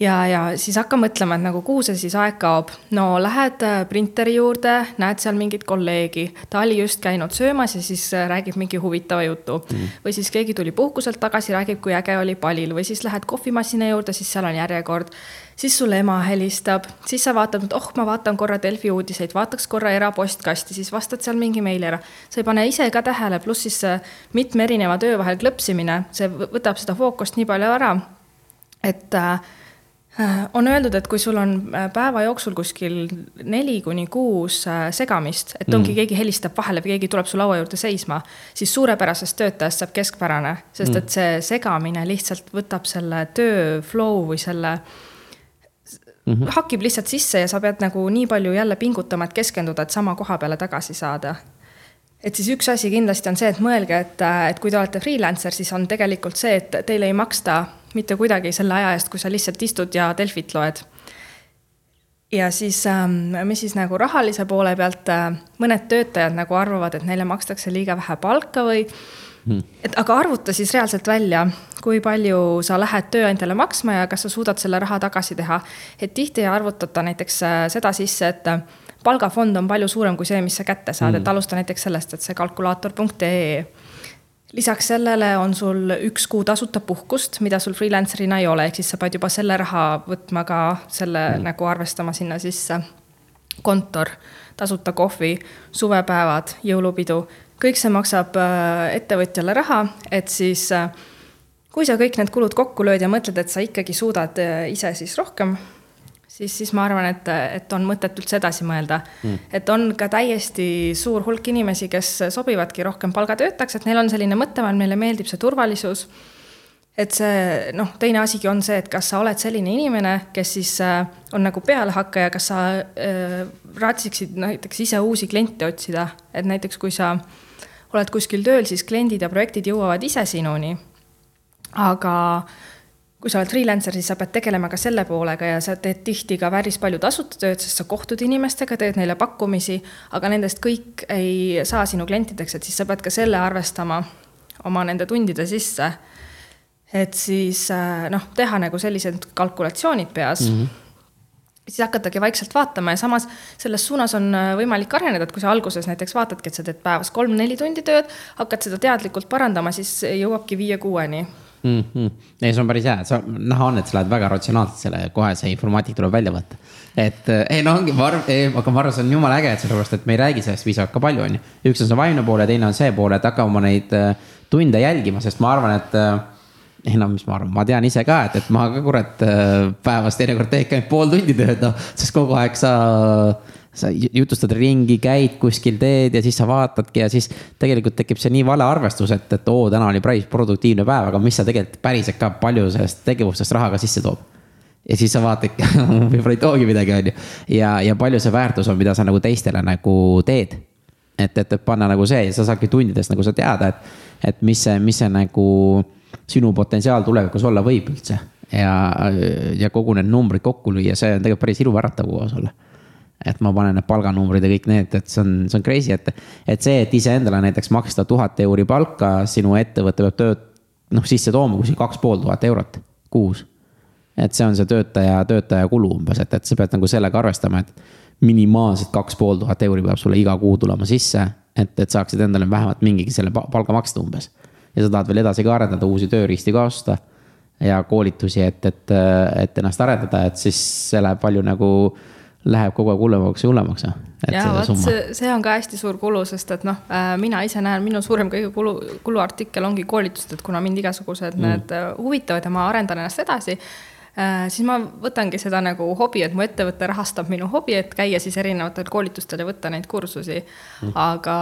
ja, ja siis hakka mõtlema, et nagu kuhu see siis aeg kaob. no lähed äh, printeri juurde, näed seal mingit kolleegi, ta oli just käinud söömas ja siis äh, räägib mingi huvitava jutu mm.. või siis keegi tuli puhkuselt tagasi, räägib, kui äge oli palil või siis lähed kohvimasina juurde, siis seal on järjekord. siis sulle ema helistab, siis sa vaatad, et oh, ma vaatan korra Delfi uudiseid, vaataks korra erapostkasti, siis vastad seal mingi meili ära. sa ei pane ise ka tähele, pluss siis mitme erineva töö vahel klõpsimine, see võtab seda fookust nii palju ära, et äh, Äh, on öeldud, et kui sul on äh, päeva jooksul kuskil neli kuni kuus äh, segamist, et ongi mm. keegi helistab vahele või keegi tuleb su laua juurde seisma, siis suurepärasest töötajast saab keskpärane, sest mm. et see segamine lihtsalt võtab selle töö flow või selle mm -hmm. hakib lihtsalt sisse ja sa pead nagu nii palju jälle pingutama, et keskenduda, et sama koha peale tagasi saada et siis üks asi kindlasti on see, et mõelge, et, et kui te olete freelancer, siis on tegelikult see, et teile ei maksta mitte kuidagi selle aja eest, kui sa lihtsalt istud ja Delfit loed. ja siis, ähm, mis siis nagu rahalise poole pealt, äh, mõned töötajad nagu arvavad, et neile makstakse liiga vähe palka või hmm. et aga arvuta siis reaalselt välja, kui palju sa lähed tööandjale maksma ja kas sa suudad selle raha tagasi teha. et tihti ei arvutata näiteks äh, seda sisse, et äh, palgafond on palju suurem kui see, mis sa kätte saad hmm., et alusta näiteks sellest, et see kalkulaator.ee lisaks sellele on sul üks kuu tasuta puhkust, mida sul freelancer'ina ei ole, ehk siis sa pead juba selle raha võtma ka selle mm. nagu arvestama sinna sisse. kontor, tasuta kohvi, suvepäevad, jõulupidu, kõik see maksab äh, ettevõtjale raha, et siis äh, kui sa kõik need kulud kokku lööd ja mõtled, et sa ikkagi suudad äh, ise siis rohkem siis, siis ma arvan, et, et on mõtet üldse edasi mõelda mm.. et on ka täiesti suur hulk inimesi, kes sobivadki rohkem palgatöötajaks, et neil on selline mõttemaailm, neile meeldib see turvalisus. et see noh, teine asigi on see, et kas sa oled selline inimene, kes siis äh, on nagu pealehakkaja, kas sa äh, raatsiksid näiteks ise uusi kliente otsida, et näiteks kui sa oled kuskil tööl, siis kliendid ja projektid jõuavad ise sinuni. aga kui sa oled freelancer, siis sa pead tegelema ka selle poolega ja sa teed tihti ka päris palju tasuta tööd, sest sa kohtud inimestega, teed neile pakkumisi, aga nendest kõik ei saa sinu klientideks, et siis sa pead ka selle arvestama oma nende tundide sisse. et siis äh, noh, teha nagu sellised kalkulatsioonid peas mm. -hmm siis hakatagi vaikselt vaatama ja samas selles suunas on äh, võimalik areneda, et kui sa alguses näiteks vaatadki, et sa teed päevas kolm-neli tundi tööd, hakkad seda teadlikult parandama, siis jõuabki viie-kuueni mm. -hmm. ei, see on päris hea, sa näha on, et sa lähed väga ratsionaalselt selle, kohe see informaatik tuleb välja võtta. et eh, ei no ongi, ma arvan, aga ma arvan, see on jumala äge, et sellepärast, et me ei räägi sellest piisavalt ka palju, on ju. üks on see vaimne pool ja teine on see pool, et hakka oma neid eh, tunde jälgima, sest ma arvan, et eh, ei no mis ma arvan, ma tean ise ka, et, et ma ka kurat päevas teinekord teen ikka pool tundi tööd, noh, sest kogu aeg sa sa jutustad ringi, käid kuskil, teed ja siis sa vaatadki ja siis tegelikult tekib see nii vale arvestus, et, et oo, täna oli päris produktiivne päev, aga mis sa tegelikult päriselt ka palju sellest tegevustest raha ka sisse toob. ja siis sa vaatadki <laughs> võib-olla ei toogi midagi, on ju. ja, ja palju see väärtus on, mida sa nagu teistele nagu teed. et, et, et panna nagu see ja sa saadki tundidest nagu sa teada, et, et mis see, mis see nagu sinu potentsiaal tulevikus olla võib üldse ja, ja kogu need numbrid kokku lüüa, see on tegelikult päris iluväratav koos olla et ma panen need palganumbrid ja kõik need, et see on, see on crazy, et, et see, et iseendale näiteks maksta tuhat euri palka, sinu ettevõte peab tööd, noh, sisse tooma kuskil kaks pool tuhat eurot kuus. et see on see töötaja, töötaja kulu umbes, et, et sa pead nagu sellega arvestama, et minimaalselt kaks pool tuhat euri peab sulle iga kuu tulema sisse, et, et saaksid endale vähemalt mingigi selle palga maksta umbes. ja sa tahad veel edasi ka arendada, uusi tööriisti ka osta ja koolitusi, et, et, et ennast arendada, et siis see läheb palju nagu läheb kogu aeg hullemaks ja hullemaks. ja vot see, see on ka hästi suur kulu, sest et noh, äh, mina ise näen, minu suurem kõige kulu, kuluartikkel ongi koolitused, et kuna mind igasugused mm. need äh, huvitavad ja ma arendan ennast edasi äh, siis ma võtangi seda nagu hobi, et mu ettevõte rahastab minu hobi, et käia siis erinevatel koolitustel ja võtta neid kursusi mm.. aga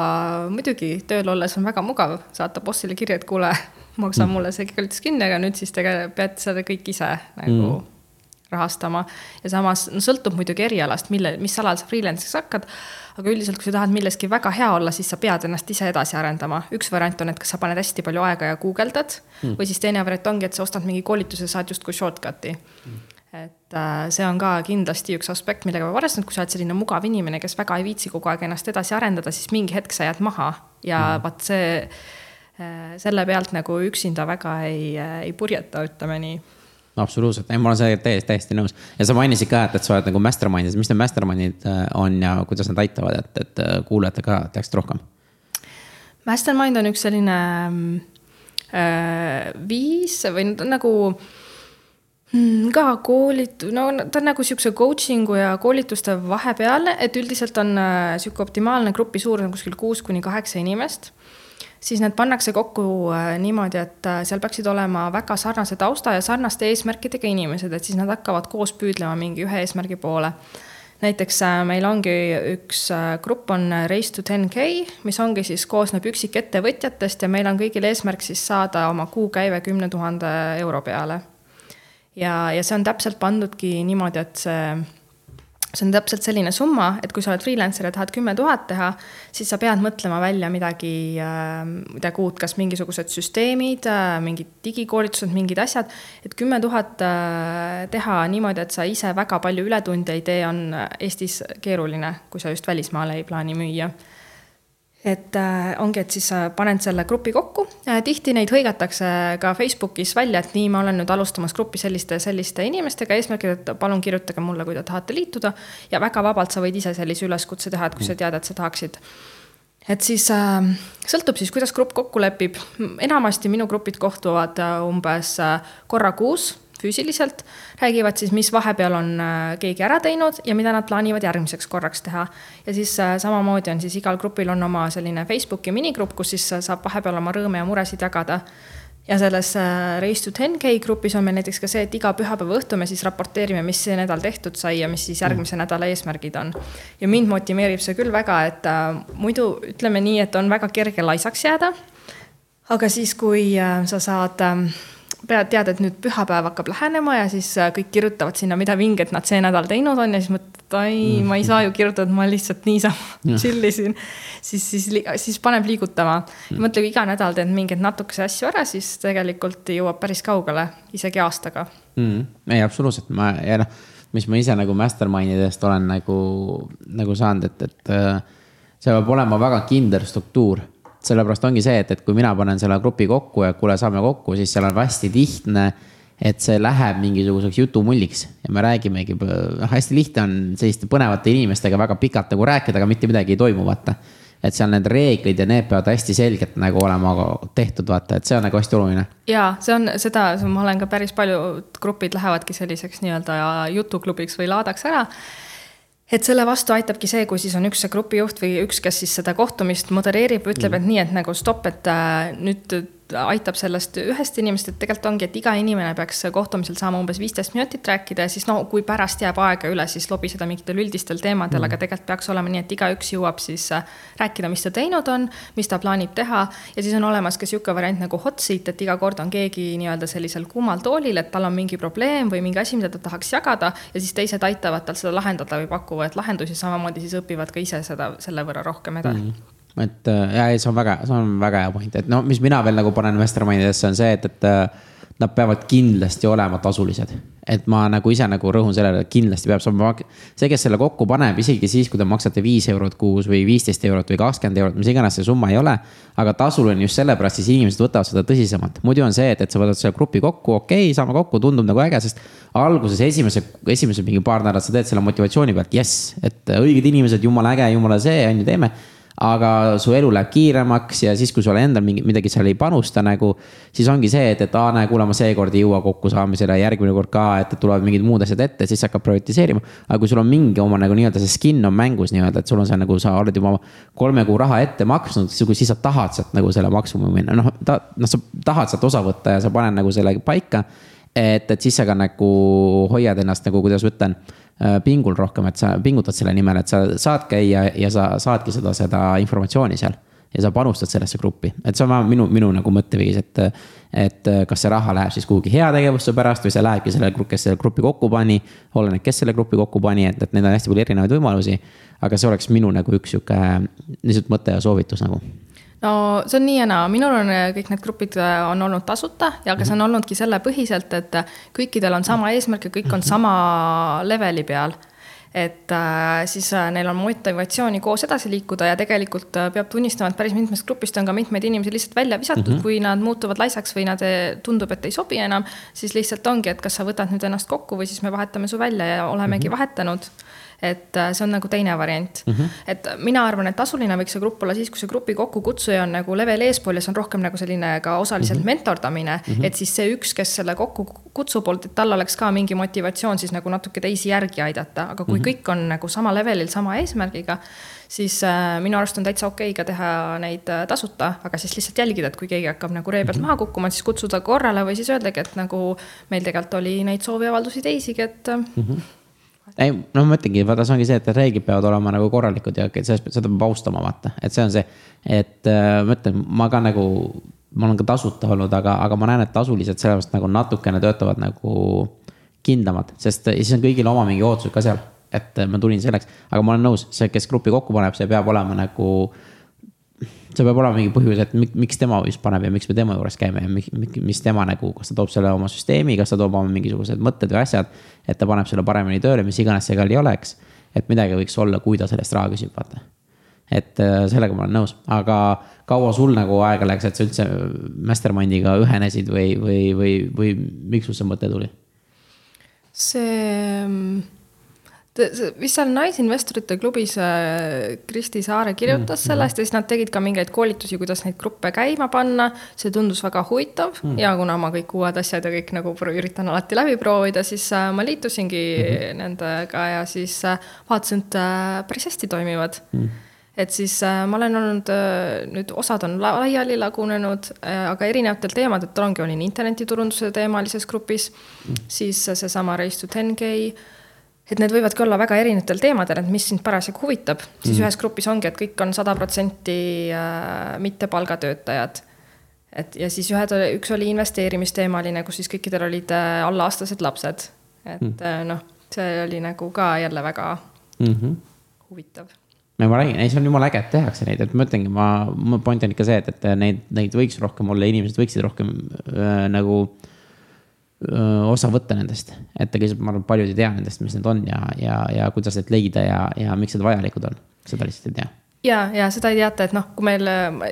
muidugi tööl olles on väga mugav saata bossile kirja, et kuule, <laughs> maksa mm. mulle see koolitus kinni, aga nüüd siis tegelikult pead seda kõik ise nagu mm. Rahastama. ja samas, no sõltub muidugi erialast, mille, mis alal sa freelance'iks hakkad. aga üldiselt, kui sa tahad milleski väga hea olla, siis sa pead ennast ise edasi arendama. üks variant on, et kas sa paned hästi palju aega ja guugeldad mm. või siis teine variant ongi, et sa ostad mingi koolituse, saad justkui shortcut'i mm et äh, see on ka kindlasti üks aspekt, millega peab arvestama, et kui sa oled selline mugav inimene, kes väga ei viitsi kogu aeg ennast edasi arendada, siis mingi hetk sa jääd maha ja mm. vaat see Äh, selle pealt nagu üksinda väga ei, äh, ei purjeta, ütleme nii absoluutselt, ei, ma olen sellega täiesti, täiesti nõus. Ja sa mainisid ka, et, et sa oled nagu mastermind'is, mis need mastermind'id äh, on ja kuidas nad aitavad, et, et kuulajad ka teaksid rohkem? Mastermind on üks selline äh, viis või nagu mm, ka koolit-, no ta on nagu sihukese coaching'u ja koolituste vahepeal, et üldiselt on äh, sihuke optimaalne grupi suurus on kuskil kuus kuni kaheksa inimest siis need pannakse kokku äh, niimoodi, et äh, seal peaksid olema väga sarnase tausta ja sarnaste eesmärkidega inimesed, et siis nad hakkavad koos püüdlema mingi ühe eesmärgi poole. näiteks äh, meil ongi üks grupp on Race to 10K, mis ongi siis, koosneb üksikettevõtjatest ja meil on kõigil eesmärk siis saada oma kuukäive kümne tuhande euro peale. ja, ja see on täpselt pandudki niimoodi, et see see on täpselt selline summa, et kui sa oled freelancer ja tahad kümme tuhat teha, siis sa pead mõtlema välja midagi, äh, midagi uut, kas mingisugused süsteemid, äh, mingid digikoolitused, mingid asjad. et kümme tuhat äh, teha niimoodi, et sa ise väga palju ületunde ei tee, on Eestis keeruline, kui sa just välismaale ei plaani müüa et äh, ongi, et siis sa paned selle grupi kokku. Äh,, tihti neid hõigatakse ka Facebookis välja, et nii, ma olen nüüd alustamas gruppi selliste, selliste inimestega, eesmärgil, et palun kirjutage mulle, kui te tahate liituda. ja väga vabalt sa võid ise sellise üleskutse teha, et kui sa tead, et sa tahaksid. et siis äh, sõltub siis, kuidas grupp kokku lepib, enamasti minu grupid kohtuvad äh, umbes äh, korra kuus füüsiliselt, räägivad siis, mis vahepeal on äh, keegi ära teinud ja mida nad plaanivad järgmiseks korraks teha. ja siis äh, samamoodi on siis igal grupil on oma selline Facebooki minigrupp, kus siis äh, saab vahepeal oma rõõme ja muresid jagada. ja selles Race to 10K grupis on meil näiteks ka see, et iga pühapäeva õhtu me siis raporteerime, mis see nädal tehtud sai ja mis siis järgmise mm. nädala eesmärgid on. ja mind motiveerib see küll väga, et muidu ütleme nii, et on väga kerge laisaks jääda. aga siis, kui sa saad äh, pead, tead, et nüüd pühapäev hakkab lähenema ja siis äh, kõik kirjutavad sinna, mida vinget nad see nädal teinud on ja siis mõtled, et ai ma ei saa ju kirjutada, ma lihtsalt niisama chill isin. siis, siis, siis paneb liigutama. Mõtle, kui iga nädal teed mingeid natukese asju ära, siis tegelikult jõuab päris kaugele, isegi aastaga. Mm.. ei, absoluutselt, ma ja noh, mis ma ise nagu mastermind idest olen nagu, nagu saanud, et, et äh, see peab olema väga kindel struktuur sellepärast ongi see, et, et kui mina panen selle grupi kokku ja kuule, saame kokku, siis seal on hästi lihtne et see läheb mingisuguseks jutumulliks ja me räägimegi, noh, hästi lihtne on selliste põnevate inimestega väga pikalt nagu rääkida, aga mitte midagi ei toimu, vaata. et seal need reeglid ja need peavad hästi selgelt nagu olema tehtud, vaata, et see on nagu hästi oluline. ja see on seda, ma olen ka päris paljud grupid lähevadki selliseks nii-öelda jutuklubiks või laadaks ära et selle vastu aitabki see, kui siis on üks see grupijuht või üks, kes siis seda kohtumist modereerib, ütleb mm., et nii, et nagu stopp, et äh, nüüd aitab sellest ühest inimesest, et tegelikult ongi, et iga inimene peaks kohtumisel saama umbes viisteist minutit rääkida ja siis no kui pärast jääb aega üle, siis lobiseda mingitel üldistel teemadel mm., aga tegelikult peaks olema nii, et igaüks jõuab siis äh, rääkida, mis ta teinud on, mis ta plaanib teha. ja siis on olemas ka sihuke variant nagu hot seat, et iga kord on keegi nii-öelda sellisel kuumal toolil, et tal on mingi probleem või mingi asi, mida ta tahaks jagada ja siis teised aitavad tal seda lahendada või pakuvad lahendusi, samamoodi siis õpivad ka ise seda selle võrra rohkem edasi mm et äh, ja ei, see on väga, see on väga hea point, et no mis mina veel nagu panen mastermind'idesse on see, et, et äh, nad peavad kindlasti olema tasulised. et ma nagu ise nagu rõhun sellele, et kindlasti peab saama, see, kes selle kokku paneb, isegi siis, kui te maksate viis eurot kuus või viisteist eurot või kakskümmend eurot, mis iganes see summa ei ole. aga tasuline just sellepärast, siis inimesed võtavad seda tõsisemalt, muidu on see, et, et sa võtad selle grupi kokku, okei okay,, saame kokku, tundub nagu äge, sest. alguses esimese, esimesed mingi paar nädalat sa teed selle motivatsiooni pealt, jess, et õiged inimesed, jumala äge, jumala see, on ju, teeme aga su elu läheb kiiremaks ja siis, kui sul endal mingi, midagi seal ei panusta nagu. siis ongi see, et, et aa, näe, kuule, ma seekord ei jõua kokkusaamisele, järgmine kord ka, et tulevad mingid muud asjad ette, siis hakkab prioritiseerima. aga kui sul on mingi oma nagu nii-öelda see skin on mängus nii-öelda, et sul on see nagu sa oled juba kolme kuu raha ette maksnud, siis sa tahad sealt nagu selle maksimumi noh, ta, noh, sa tahad sealt osa võtta ja sa paned nagu selle paika. et, et siis sa ka nagu hoiad ennast nagu, kuidas ma ütlen pingul rohkem, et sa pingutad selle nimel, et sa saad käia ja sa saadki seda, seda informatsiooni seal. ja sa panustad sellesse gruppi, et see on vähemalt minu, minu nagu mõtteviis, et. et kas see raha läheb siis kuhugi heategevuste pärast või see lähebki selle, kes selle grupi kokku pani. oleneb, kes selle grupi kokku pani, et, et neid on hästi palju erinevaid võimalusi. aga see oleks minu nagu üks sihuke lihtsalt mõte ja soovitus nagu no see on nii ja naa, minul on äh, kõik need grupid äh, on olnud tasuta ja ka see on olnudki selle põhiselt, et äh, kõikidel on sama eesmärk ja kõik on sama leveli peal et äh, siis äh, neil on motivatsiooni koos edasi liikuda ja tegelikult äh, peab tunnistama, et päris mitmest grupist on ka mitmeid inimesi lihtsalt välja visatud mm, -hmm. kui nad muutuvad laisaks või nad tundub, et ei sobi enam. siis lihtsalt ongi, et kas sa võtad nüüd ennast kokku või siis me vahetame su välja ja olemegi mm -hmm. vahetanud et äh, see on nagu teine variant mm. -hmm. et mina arvan, et tasuline võiks see grupp olla siis, kui see grupi kokkukutsuja on nagu level eespool ja see on rohkem nagu selline ka osaliselt mm -hmm. mentordamine mm. -hmm. et siis see üks, kes selle kokku kutsub, et tal oleks ka mingi motivatsioon siis nagu natuke teisi järgi aidata, aga kui mm -hmm. kõik on nagu sama levelil, sama eesmärgiga. siis äh, minu arust on täitsa okei okay ka teha neid äh, tasuta, aga siis lihtsalt jälgida, et kui keegi hakkab nagu ree pealt mm -hmm. maha kukkuma, siis kutsuda korrale või siis öeldagi, et nagu meil tegelikult oli neid sooviavaldusi teisigi, et mm. -hmm ei, no ma ütlengi, vaata, see ongi see, et reeglid peavad olema nagu korralikud ja sellest, seda peab austama, vaata, et see on see. et äh, ma ütlen, ma ka nagu, ma olen ka tasuta olnud, aga, aga ma näen, et tasulised sellepärast nagu natukene töötavad nagu kindlamad, sest siis on kõigil oma mingi ootused ka seal. et ma tulin selleks, aga ma olen nõus, see, kes grupi kokku paneb, see peab olema nagu see peab olema mingi põhjus, et miks tema just paneb ja miks me tema juures käime ja mis, mis tema nagu, kas ta toob selle oma süsteemi, kas ta toob oma mingisugused mõtted või asjad. et ta paneb selle paremini tööle, mis iganes see ka ei oleks. et midagi võiks olla, kui ta sellest raha küsib, vaata. et äh, sellega ma olen nõus, aga kaua sul nagu aega läks, et sa üldse Mastermindiga ühenesid või, või, või, või miks sul see mõte tuli? see mm, vist seal Naisinvestorite klubis äh, Kristi Saare kirjutas mm, sellest ja siis nad tegid ka mingeid koolitusi, kuidas neid gruppe käima panna. see tundus väga huvitav mm. ja kuna ma kõik uued asjad ja kõik nagu üritan alati läbi proovida, siis äh, ma liitusingi mm -hmm. nendega ja siis äh, vaatasin, et päris hästi toimivad mm et siis ma olen olnud nüüd, osad on laiali lagunenud aga erinevatel teemadel, ongi, olin internetiturunduse teemalises grupis mm., siis seesama Race to 10K et need võivadki olla väga erinevatel teemadel, et mis sind parasjagu huvitab, siis mm. ühes grupis ongi, et kõik on sada protsenti äh, mitte palgatöötajad. et ja siis ühed, üks oli investeerimisteemaline, kus siis kõikidel olid äh, allaaastased lapsed. et mm. noh, see oli nagu ka jälle väga mm -hmm. huvitav no ma räägin, ei, see on jumala äge, et tehakse neid, et ma ütlengi, ma, mu point on ikka see, et, et neid, neid võiks rohkem olla, inimesed võiksid rohkem äh, nagu osa võtta nendest. et lihtsalt ma arvan, paljud ei tea nendest, mis need on ja, ja, ja kuidas neid leida ja, ja miks need vajalikud on, seda lihtsalt ei tea ja, ja seda ei teata, et noh, kui meil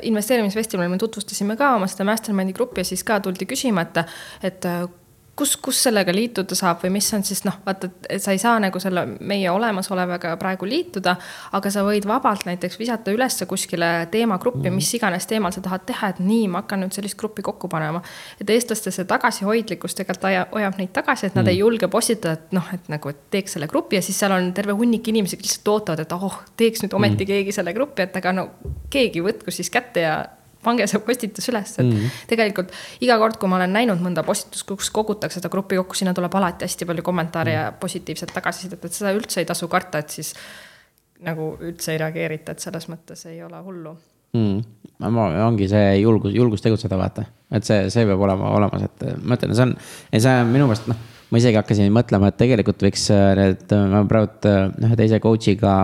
investeerimisfestivalil me tutvustasime ka oma seda mastermind'i gruppi siis ka tuldi küsima, et, et kus, kus sellega liituda saab või mis on siis noh, vaata, et sa ei saa nagu selle meie olemasolevaga praegu liituda. aga sa võid vabalt näiteks visata ülesse kuskile teemagruppi, mis iganes teemal sa tahad teha, et nii, ma hakkan nüüd sellist gruppi kokku panema. et eestlaste see tagasihoidlikkus tegelikult hoiab, hoiab neid tagasi, et nad mm. ei julge postitada, et noh, et nagu, et teeks selle grupi ja siis seal on terve hunnik inimesi, kes lihtsalt ootavad, et oh, teeks nüüd ometi mm. keegi selle grupi, et aga no keegi võtku siis kätte ja pange see postitus üles, et mm -hmm. tegelikult iga kord, kui ma olen näinud mõnda postitust, kus kogutakse seda gruppi kokku, sinna tuleb alati hästi palju kommentaare mm -hmm. ja positiivset tagasisidet, et seda üldse ei tasu karta, et siis nagu üldse ei reageerita, et selles mõttes ei ole hullu mm.. ongi see julgus, julgus tegutseda, vaata, et see, see peab olema olemas, et ma ütlen, see on, see on minu meelest noh, ma isegi hakkasin mõtlema, et tegelikult võiks äh, need, ma praegu äh, ühe teise coach'iga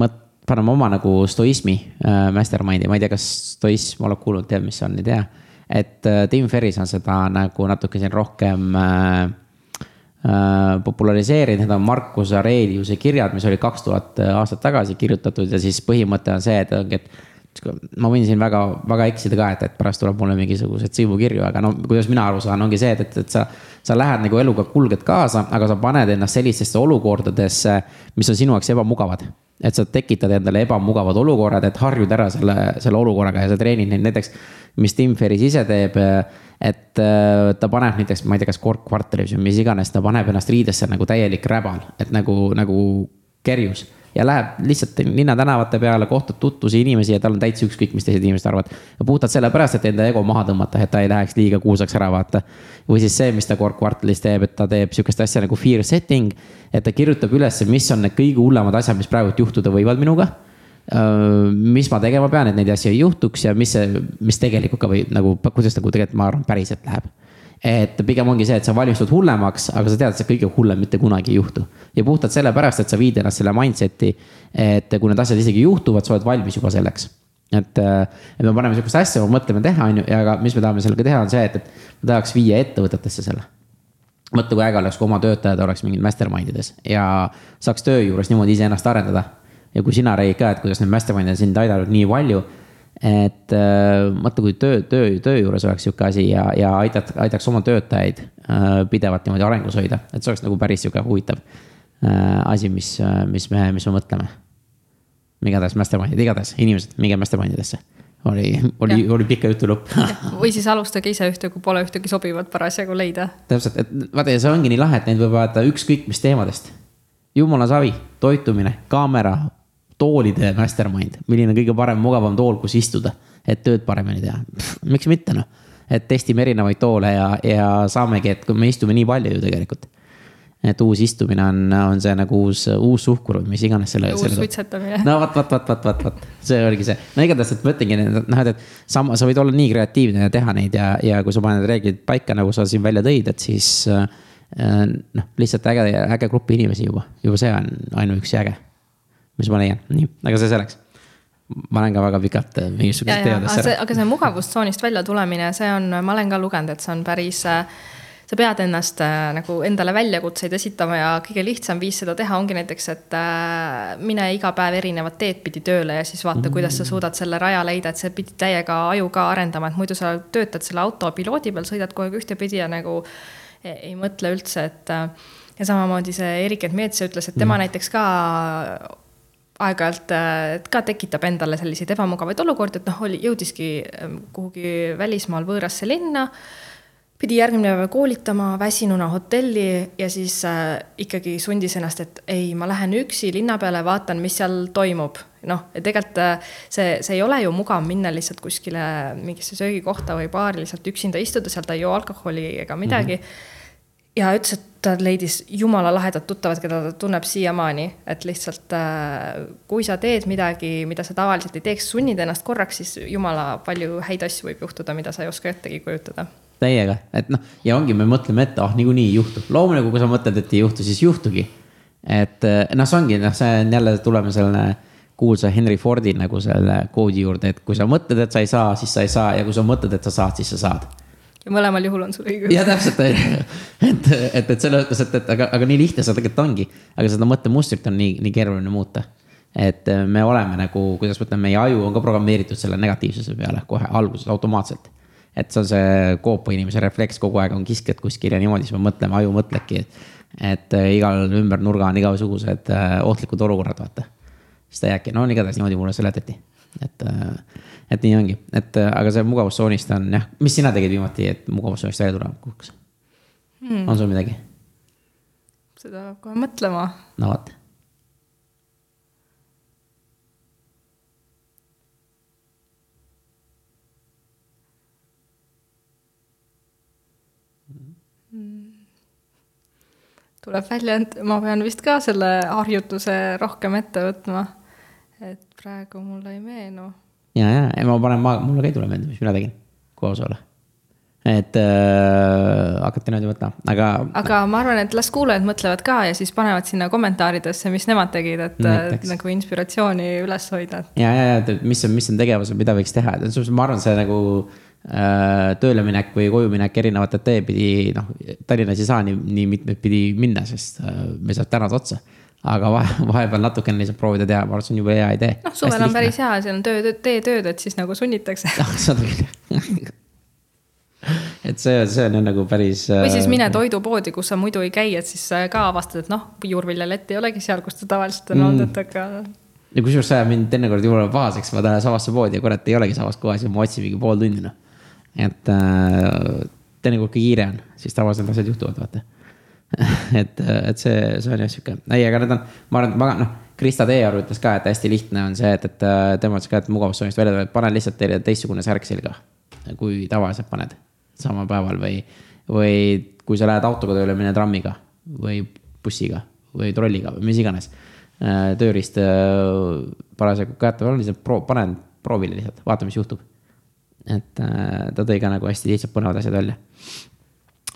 mõt-, paneme oma nagu stoismi äh, mastermind'i, ma ei tea, kas stoism, oled kuulnud, tead, mis see on, ei tea. et äh, Tim Ferris on seda nagu natuke siin rohkem äh, äh, populariseerinud, need on Markus Aureliuse kirjad, mis olid kaks tuhat aastat tagasi kirjutatud ja siis põhimõte on see, et ongi, et ma võin siin väga, väga eksida ka, et, et pärast tuleb mulle mingisuguseid sõimukirju, aga no kuidas mina aru saan, ongi see, et, et, et sa. sa lähed nagu eluga, kulged kaasa, aga sa paned ennast sellistesse olukordadesse, mis on sinu jaoks ebamugavad. et sa tekitad endale ebamugavad olukorrad, et harjud ära selle, selle olukorraga ja sa treenid neid näiteks. mis Tim Ferris ise teeb, et äh, ta paneb näiteks, ma ei tea, kas korkkvartalis või mis iganes, ta paneb ennast riidesse nagu täielik räbal, et nagu, nagu kerjus ja läheb lihtsalt linnatänavate peale, kohtab tutvusi inimesi ja tal on täitsa ükskõik, mis teised inimesed arvavad. puhtalt sellepärast, et enda ego maha tõmmata, et ta ei läheks liiga kuulsaks ära, vaata. või siis see, mis ta kvartalis teeb, et ta teeb sihukest asja nagu fear setting. et ta kirjutab üles, mis on need kõige hullemad asjad, mis praegu juhtuda võivad minuga mis ma tegema pean, et neid asju ei juhtuks ja mis see, mis tegelikult ka või nagu, kuidas nagu tegelikult ma arvan, päriselt läheb et pigem ongi see, et sa valmistud hullemaks, aga sa tead, et see kõige hullem mitte kunagi ei juhtu. ja puhtalt sellepärast, et sa viid ennast selle mindset'i, et kui need asjad isegi juhtuvad, sa oled valmis juba selleks. et, et me paneme sihukest asja, me mõtleme teha, on ju, ja aga mis me tahame sellega teha, on see, et, et me tahaks viia ettevõtetesse selle mõtle, kui äge oleks, kui oma töötajad oleks mingid mastermind ides ja saaks töö juures niimoodi iseennast arendada. ja kui sina räägid ka, et kuidas need mastermind'id sind aidanud nii palju et äh, mõtle, kui töö, töö, töö juures oleks sihuke asi ja, ja aitad, aitaks oma töötajaid äh, pidevalt niimoodi arengus hoida, et see oleks nagu päris sihuke huvitav äh, asi, mis, mis me, mis me mõtleme. igatahes mastermind'id, igatahes inimesed, minge mastermind idesse oli, oli, oli pika jutu lõpp või siis alustage ise ühte, kui pole ühtegi sobivat parasjagu leida. täpselt, et vaata ja see ongi nii lahe, et neid võib vaadata ükskõik mis teemadest. jumala savi, toitumine, kaamera, toolide mastermind, milline kõige parem, mugavam tool, kus istuda, et tööd paremini teha. miks mitte noh, et testime erinevaid toole ja, ja saamegi, et kui me istume nii palju ju tegelikult. et uus istumine on, on see nagu uus, uus suhkur või mis iganes selle. uus suitsetamine. no vot, vot, vot, vot, vot, vot, see oligi see, no igatahes, et ma ütlengi, noh, et, et sama, sa võid olla nii kreatiivne ja teha neid ja, ja kui sa paned reeglid paika, nagu sa siin välja tõid, et siis äh, noh, lihtsalt äge, äge grupp inimesi juba, juba see on ainuüksi äge mis ma leian, nii, aga see selleks ma olen ka väga pikalt äh, mingisugustes teemadesse ära. aga see mugavustsoonist välja tulemine, see on, ma olen ka lugenud, et see on päris. Äh, sa pead ennast äh, nagu endale väljakutseid esitama ja kõige lihtsam viis seda teha ongi näiteks, et mine iga päev erinevat teed pidi tööle ja siis vaata mm, -hmm. kuidas sa suudad selle raja leida, et sa pidid täiega aju ka arendama, et muidu sa töötad selle auto piloodi peal, sõidad kogu aeg ühtepidi ja nagu ei, ei mõtle üldse, et. ja samamoodi see Erik Edmetsa ütles, et tema mm -hmm. näiteks ka aeg-ajalt äh, ka tekitab endale selliseid ebamugavaid olukordi, et noh, oli, jõudiski ähm, kuhugi välismaal võõrasse linna. pidi järgmine päev koolitama väsinuna hotelli ja siis äh, ikkagi sundis ennast, et ei, ma lähen üksi linna peale, vaatan, mis seal toimub. noh, tegelikult äh, see, see ei ole ju mugav minna lihtsalt kuskile mingisse söögikohta või baari lihtsalt üksinda istuda, sealt ei joo alkoholi ega midagi mm. -hmm ja ütles, et ta leidis jumala lahedad tuttavad, keda ta tunneb siiamaani, et lihtsalt äh, kui sa teed midagi, mida sa tavaliselt ei teeks, sunnid ennast korraks, siis jumala palju häid asju võib juhtuda, mida sa ei oska ettegi kujutada. täiega, et noh, ja ongi, me mõtleme ette, ah oh, niikuinii ei juhtu, loomulikult, kui sa mõtled, et ei juhtu, siis juhtugi. et äh, noh, see ongi, noh, see on jälle, tuleme selle kuulsa Henry Fordi nagu selle koodi juurde, et kui sa mõtled, et sa ei saa, siis sa ei saa ja kui sa mõtled, et sa saad, siis sa saad ja mõlemal juhul on sul õigus. ja täpselt, <laughs> et, et, et selles mõttes, et, et aga, aga nii lihtne see tegelikult ongi. aga seda mõttemustrit on nii, nii keeruline muuta. et äh, me oleme nagu, kuidas ma ütlen, meie aju on ka programmeeritud selle negatiivsuse peale kohe alguses automaatselt. et see on see koopa inimese refleks, kogu aeg on kiskjad kuskil ja niimoodi siis me mõtleme, aju mõtlebki, et. et äh, igal ümber nurga on igasugused äh, ohtlikud olukorrad, vaata. siis ta jääbki, no igatahes niimoodi mulle seletati, et et nii ongi, et äh, aga see mugavustsoonist on jah, mis sina tegid viimati, et mugavustsoonist välja tulla kuhuks hmm.? on sul midagi? seda peab kohe mõtlema. no vot. Hmm. tuleb välja, et ma pean vist ka selle harjutuse rohkem ette võtma. et praegu mulle ei meenu ja, ja, ja ma panen, ma, mulle ka ei tule meelde, mis mina tegin koos olla et äh, hakati niimoodi mõtlema, aga. aga ma arvan, et las kuulajad mõtlevad ka ja siis panevad sinna kommentaaridesse, mis nemad tegid, et Näiteks. nagu inspiratsiooni üles hoida. ja, ja, ja, mis on, mis on tegevused, mida võiks teha, et ma arvan, see nagu tööle minek või koju minek erinevat teed pidi, noh, Tallinnas ei saa nii, nii mitmeid pidi minna, sest me saab tänada otsa aga vahe, <laughs> vahepeal natukene lihtsalt proovida teha, ma arvan, see on jube hea idee. noh, suvel on päris hea, seal on töö, tee tööd, et siis nagu sunnitakse. <laughs> ah, seda küll et see, see on nagu päris. või siis mine äh, toidupoodi, kus sa muidu ei käi, et siis ka avastad, et noh, juurviljalett ei olegi seal, kus ta tavaliselt on olnud mm., et aga. ja kusjuures see ajab mind teinekord jumala pahaseks, ma tahan samasse poodi ja kurat ei olegi samas kohas ja ma otsin mingi pool tundi noh. et äh, teinekord kui kiire on, siis tavaliselt asjad juhtuvad, vaata <laughs> et, et see, see on jah sihuke, ei, aga need on, ma arvan, et ma noh, Krista Teearu ütles ka, et hästi lihtne on see, et, et tema ütles ka, et mugavustsoonist välja tuleb, pane lihtsalt teile teistsugune särk selga. kui tavaliselt paned samal päeval või, või kui sa lähed autoga tööle, mine trammiga või bussiga või trolliga või mis iganes. tööriist parasjagu käetaval on, lihtsalt proo-, panen proovile lihtsalt, vaata, mis juhtub. et ta tõi ka nagu hästi lihtsalt põnevad asjad välja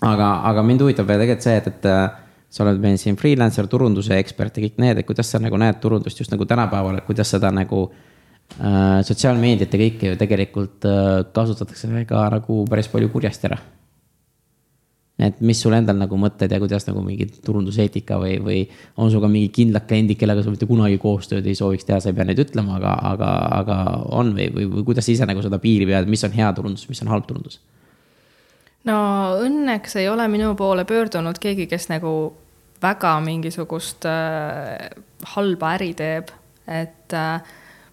aga, aga mind huvitab tegelikult see, et, et äh, sa oled meil siin freelancer, turunduse ekspert ja kõik need, et kuidas sa nagu näed turundust just nagu tänapäeval, et kuidas seda nagu äh,. sotsiaalmeediat ja kõike ju tegelikult äh, kasutatakse ka nagu päris palju kurjasti ära. et mis sul endal nagu mõtted ja kuidas nagu mingi turunduseetika või, või on sul ka mingi kindlad kliendid, kellega sa mitte kunagi koostööd ei sooviks teha, sa ei pea neid ütlema, aga, aga, aga on või, või, või kuidas sa ise nagu seda piiri pead, mis on hea turundus, mis on halb turundus no õnneks ei ole minu poole pöördunud keegi, kes nagu väga mingisugust äh, halba äri teeb, et äh,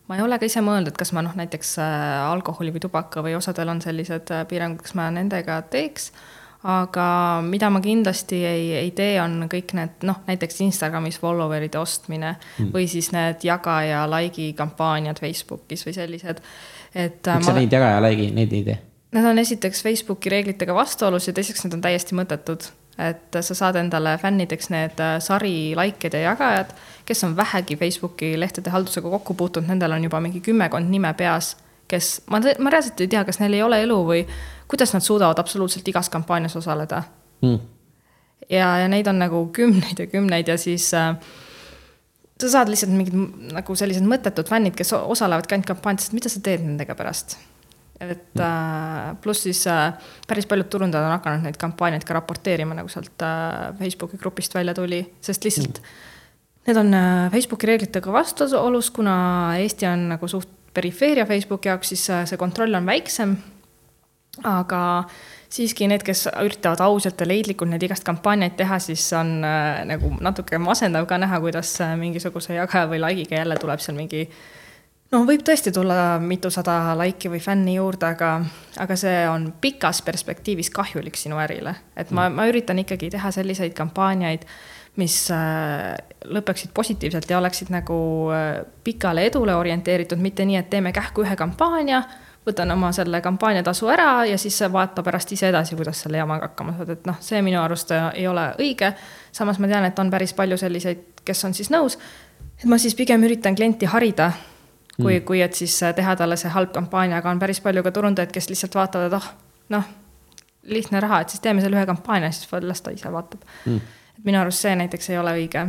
ma ei ole ka ise mõelnud, et kas ma noh, näiteks äh, alkoholi või tubaka või osadel on sellised äh, piirangud, kas ma nendega teeks. aga mida ma kindlasti ei, ei tee, on kõik need noh, näiteks Instagramis follower'ide ostmine mm. või siis need jaga ja like'i kampaaniad Facebookis või sellised, et. miks sa ma... neid jaga ja like'i, neid ei tee? Nad on esiteks Facebooki reeglitega vastuolus ja teiseks nad on täiesti mõttetud. et sa saad endale fännideks need äh, sari like'id ja jagajad, kes on vähegi Facebooki lehtede haldusega kokku puutunud, nendel on juba mingi kümmekond nime peas, kes, ma, ma reaalselt ei tea, kas neil ei ole elu või kuidas nad suudavad absoluutselt igas kampaanias osaleda. Mm.. ja, ja neid on nagu kümneid ja kümneid ja siis äh, sa saad lihtsalt mingid nagu sellised mõttetud fännid, kes osalevadki ainult kampaaniates, mida sa teed nendega pärast et äh, pluss siis äh, päris paljud turundajad on hakanud neid kampaaniaid ka raporteerima, nagu sealt äh, Facebooki grupist välja tuli, sest lihtsalt mm. need on Facebooki reeglitega vastuolus, kuna Eesti on nagu suht perifeeria Facebooki jaoks, siis see kontroll on väiksem. aga siiski need, kes üritavad ausalt ja leidlikult neid igast kampaaniaid teha, siis on äh, nagu natuke masendav ka näha, kuidas mingisuguse jagaja või like'iga jälle tuleb seal mingi äh, no võib tõesti tulla mitusada laiki või fänni juurde, aga, aga see on pikas perspektiivis kahjulik sinu ärile. et ma, ma üritan ikkagi teha selliseid kampaaniaid, mis äh, lõpeksid positiivselt ja oleksid nagu äh, pikale edule orienteeritud, mitte nii, et teeme kähku ühe kampaania, võtan oma selle kampaaniatasu ära ja siis vaata pärast ise edasi, kuidas selle jamaga hakkama saad, et noh, see minu arust ei ole õige. samas ma tean, et on päris palju selliseid, kes on siis nõus, et ma siis pigem üritan klienti harida kui mm., kui et siis äh, teha talle see halb kampaania, aga on päris palju ka turundajaid, kes lihtsalt vaatavad, et oh, noh, lihtne raha, et siis teeme selle ühe kampaania, siis las ta ise vaatab. Mm.. et minu arust see näiteks ei ole õige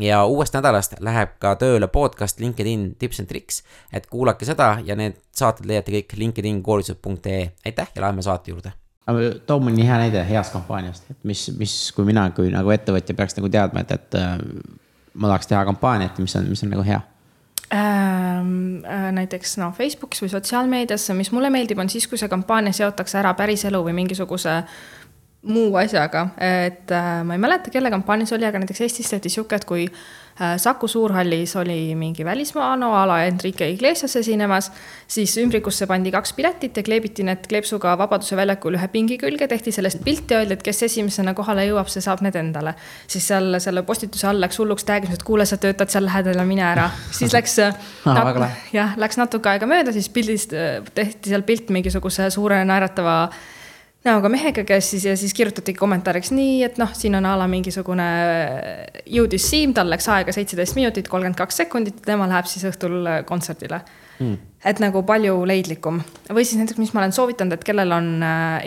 ja uuest nädalast läheb ka tööle podcast LinkedIn tips and tricks, et kuulake seda ja need saated leiate kõik LinkedIn koolitused.ee, aitäh ja läheme saate juurde. too mõni hea näide heast kampaaniast, et mis, mis, kui mina kui nagu ettevõtja peaks nagu teadma, et, et äh, ma tahaks teha kampaaniat, mis on, mis on nagu hea? Ähm, äh, näiteks no Facebookis või sotsiaalmeedias, mis mulle meeldib, on siis, kui see kampaania seotakse ära päriselu või mingisuguse äh, muu asjaga, et äh, ma ei mäleta, kelle kampaanias oli, aga näiteks Eestis tehti sihuke, et kui äh, Saku Suurhallis oli mingi välismaa, no a la Enrique Iglesias esinemas, siis ümbrikusse pandi kaks piletit ja kleebiti need kleepsuga Vabaduse väljakul ühe pingi külge, tehti sellest pilt ja öeldi, et kes esimesena kohale jõuab, see saab need endale. siis seal selle postituse all läks hulluks tag'imus, et kuule, sa töötad seal lähedal ja mine ära. siis läks <laughs> ah,, jah, läks natuke aega mööda, siis pildist tehti seal pilt mingisuguse suure naeratava näoga mehega, kes siis ja siis kirjutatigi kommentaariks nii, et noh, siin on a la mingisugune jõudis Siim, tal läks aega seitseteist minutit, kolmkümmend kaks sekundit, tema läheb siis õhtul kontserdile. Mm.. et nagu palju leidlikum. Või siis näiteks, mis ma olen soovitanud, et kellel on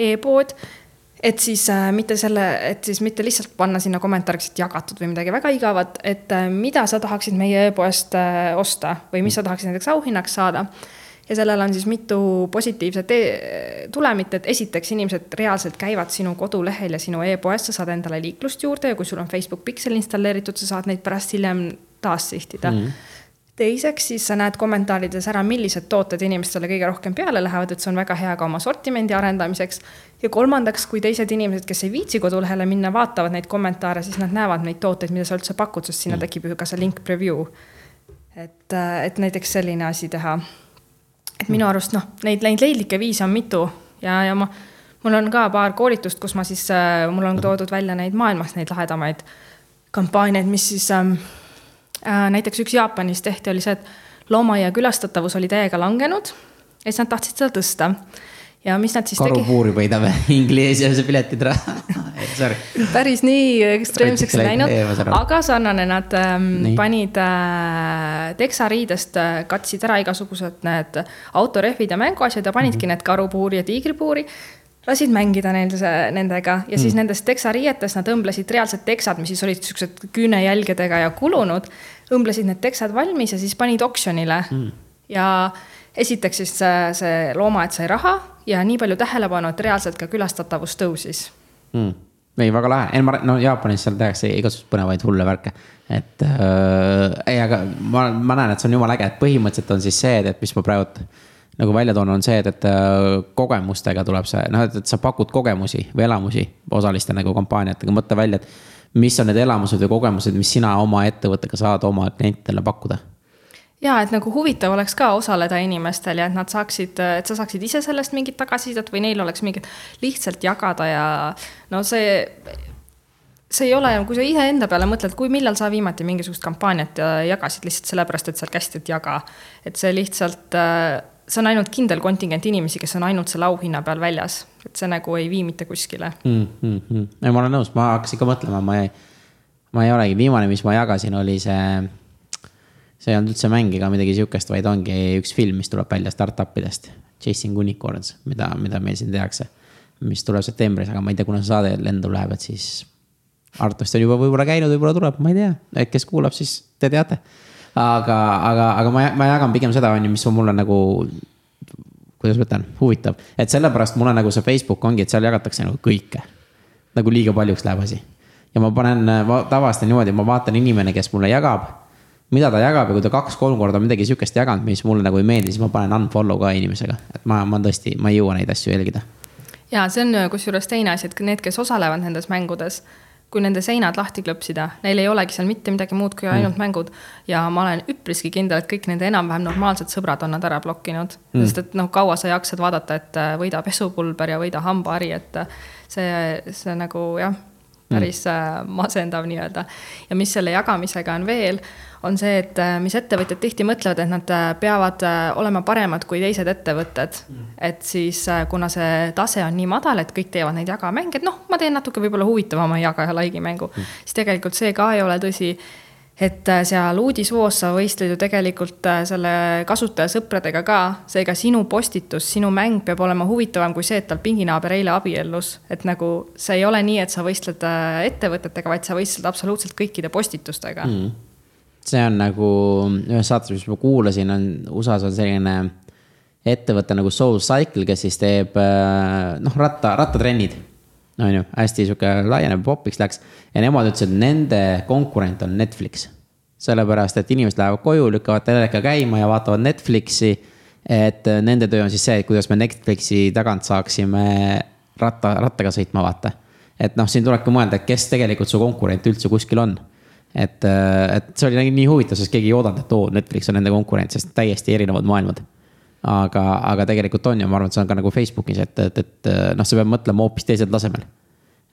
e-pood et siis äh, mitte selle, et siis mitte lihtsalt panna sinna kommentaariks, et jagatud või midagi väga igavat, et äh, mida sa tahaksid meie e-poest äh, osta või mis sa tahaksid näiteks auhinnaks saada. Ja sellel on siis mitu positiivset e tulemit, et esiteks inimesed reaalselt käivad sinu kodulehel ja sinu e-poest, sa saad endale liiklust juurde ja kui sul on Facebook Pixel installeeritud, sa saad neid pärast hiljem taassihtida mm. -hmm teiseks siis sa näed kommentaarides ära, millised tooted inimestele kõige rohkem peale lähevad, et see on väga hea ka oma sortimendi arendamiseks. ja kolmandaks, kui teised inimesed, kes ei viitsi kodulehele minna, vaatavad neid kommentaare, siis nad näevad neid tooteid, mida sa üldse pakud, sest sinna mm. tekib ju ka see link preview. et, et näiteks selline asi teha. Et minu arust noh, neid, neid leidlikke viise on mitu ja, ja ma, mul on ka paar koolitust, kus ma siis, mul on toodud välja neid maailmas neid lahedamaid kampaaniaid, mis siis ähm, Äh, näiteks üks Jaapanis tehti, oli see, et loomaaia külastatavus oli täiega langenud ja siis nad tahtsid seda tõsta. Ja mis nad siis karu tegi? puuri võidame <laughs> inglise piletid ära <laughs> Sorry. päris nii ekstreemseks ei läinud, aga sarnane, nad ähm, panid äh, teksariidest äh,, katsid ära igasugused need autorehvid ja mänguasjad ja panidki mm -hmm. need karupuuri ja tiigripuuri lasid mängida neil nendega ja siis mm. nendest teksariietest nad õmblesid reaalsed teksad, mis siis olid siuksed küünejälgedega ja kulunud. õmblesid need teksad valmis ja siis panid oksjonile mm. ja esiteks siis see, see loomaaed sai raha ja nii palju tähelepanu, et reaalselt ka külastatavus tõusis. Mm.. ei, väga lahe, ei ma, no Jaapanis seal tehakse igasuguseid põnevaid hulle värke. et äh, ei, aga ma, ma näen, et see on jumala äge, et põhimõtteliselt on siis see, et mis ma praegu nagu välja toon, on see, et, et äh, kogemustega tuleb see, noh, et, et sa pakud kogemusi või elamusi osaliste nagu kampaaniatega, mõtle välja, et mis on need elamused või kogemused, mis sina oma ettevõttega saad oma klientidele pakkuda ja et nagu huvitav oleks ka osaleda inimestel ja et nad saaksid, et sa saaksid ise sellest mingit tagasisidet või neil oleks mingit lihtsalt jagada ja no see, see ei ole, kui sa iseenda peale mõtled, kui millal sa viimati mingisugust kampaaniat jagasid lihtsalt sellepärast, et seal kästi, et jaga. et see lihtsalt äh, see on ainult kindel kontingent inimesi, kes on ainult selle auhinna peal väljas, et see nagu ei vii mitte kuskile mm,. Mm, mm. ei, ma olen nõus, ma hakkasin ka mõtlema, ma ei, ma ei olegi, viimane, mis ma jagasin, oli see. See ei olnud üldse mäng ega midagi sihukest, vaid ongi üks film, mis tuleb välja startup idest. Chasing Unicorns, mida, mida meil siin tehakse. mis tuleb septembris, aga ma ei tea, kuna see saade lendu läheb, et siis. Artust on juba võib-olla käinud, võib-olla tuleb, ma ei tea, kes kuulab, siis te teate aga, aga, aga ma, ma jagan pigem seda, on ju, mis on mulle nagu kuidas ma ütlen, huvitav, et sellepärast mulle nagu see Facebook ongi, et seal jagatakse nagu kõike. nagu liiga paljuks läheb asi. ja ma panen, ma tavaliselt niimoodi, ma vaatan inimene, kes mulle jagab. Mida ta jagab ja kui ta kaks-kolm korda midagi sihukest jaganud, mis mulle nagu ei meeldi, siis ma panen unfollow ka inimesega, et ma, ma tõesti, ma ei jõua neid asju jälgida. ja see on kusjuures teine asi, et need, kes osalevad nendes mängudes kui nende seinad lahti klõpsida, neil ei olegi seal mitte midagi muud kui ainult mm. mängud. ja ma olen üpriski kindel, et kõik nende enam-vähem normaalsed sõbrad on nad ära blokkinud mm.. sest et noh, kaua sa jaksad vaadata, et äh, võida pesupulber ja võida hambahari, et äh, see, see nagu jah, päris mm. masendav nii-öelda. ja mis selle jagamisega on veel on see, et äh, mis ettevõtjad tihti mõtlevad, et nad äh, peavad olema paremad kui teised ettevõtted mm.. et siis, kuna see tase on nii madal, et kõik teevad neid jagamänge, et noh, ma teen natuke võib-olla huvitavama jaga ja like'i mängu mm., siis tegelikult see ka ei ole tõsi et seal uudisvoos sa võistled ju tegelikult selle kasutaja sõpradega ka, seega sinu postitus, sinu mäng peab olema huvitavam kui see, et tal pinginaaber eile abiellus. et nagu see ei ole nii, et sa võistled ettevõtetega, vaid sa võistled absoluutselt kõikide postitustega mm see on nagu ühes saates, mis ma kuulasin, on USA-s on selline ettevõte nagu Soul Cycle, kes siis teeb äh, noh, ratta, rattatrennid. On ju, hästi sihuke laieneb, popiks läks ja nemad ütlesid, et nende konkurent on Netflix. sellepärast, et inimesed lähevad koju, lükkavad teleka käima ja vaatavad Netflixi. et nende töö on siis see, et kuidas me Netflixi tagant saaksime ratta, rattaga sõitma, vaata. et noh, siin tulebki mõelda, et kes tegelikult su konkurent üldse kuskil on et, et see oli nii huvitav, sest keegi ei oodanud, et oo, Netflix on nende konkurent, sest täiesti erinevad maailmad. Aga, aga tegelikult on ja ma arvan, et see on ka nagu Facebookis, et, et, et noh, sa pead mõtlema hoopis teisel tasemel.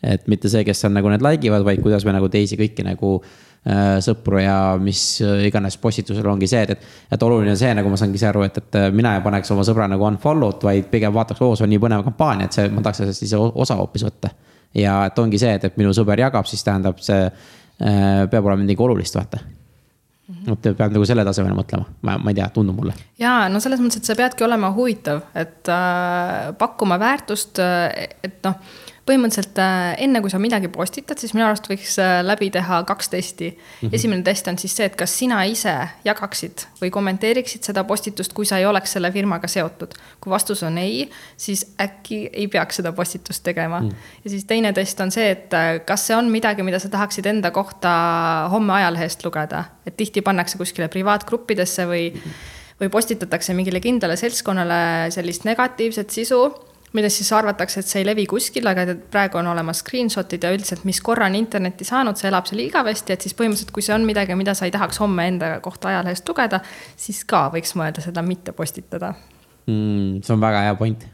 et mitte see, kes on nagu need like ivad, vaid kuidas me nagu teisi kõiki nagu äh, sõpru ja mis iganes postitusel ongi see, et, et. et oluline on see, nagu ma saangi ise aru, et, et mina ei paneks oma sõbra nagu unfollow'd, vaid pigem vaataks, oo, see on nii põnev kampaania, et see, ma tahaks sellest ise osa hoopis võtta. ja et ongi see, et, et minu sõber jagab, siis tähendab, see äh, peab olema midagi olulist, vaata et peab nagu selle tasemel mõtlema, ma, ma ei tea, tundub mulle. ja no selles mõttes, et sa peadki olema huvitav, et äh, pakkuma väärtust, et noh põhimõtteliselt äh, enne, kui sa midagi postitad, siis minu arust võiks äh, läbi teha kaks testi mm. -hmm. esimene test on siis see, et kas sina ise jagaksid või kommenteeriksid seda postitust, kui sa ei oleks selle firmaga seotud. kui vastus on ei, siis äkki ei peaks seda postitust tegema mm.. ja siis teine test on see, et äh, kas see on midagi, mida sa tahaksid enda kohta homme ajalehest lugeda, et tihti pannakse kuskile privaatgruppidesse või mm. -hmm või postitatakse mingile kindlale seltskonnale sellist negatiivset sisu millest siis arvatakse, et see ei levi kuskil, aga praegu on olemas screenshot'id ja üldiselt, mis korra on internetti saanud, see elab seal igavesti, et siis põhimõtteliselt, kui see on midagi, mida sa ei tahaks homme enda kohta ajalehest lugeda, siis ka võiks mõelda seda mitte postitada mm,. see on väga hea point.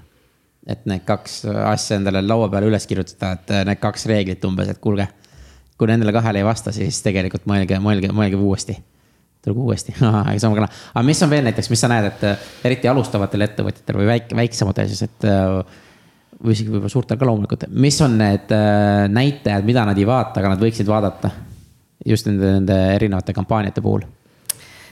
et need kaks asja endale laua peale üles kirjutada, et need kaks reeglit umbes, et kuulge, kui nendele kahele ei vasta, siis tegelikult mõelge, mõelge, mõelge uuesti tulgu uuesti <laughs> sama kõla. aga mis on veel näiteks, mis sa näed, et äh, eriti alustavatel ettevõtjatel või väike, väiksematel siis, et. Äh, või isegi võib-olla suurtel ka loomulikult, mis on need äh, näitajad, mida nad ei vaata, aga nad võiksid vaadata? just nende, nende erinevate kampaaniate puhul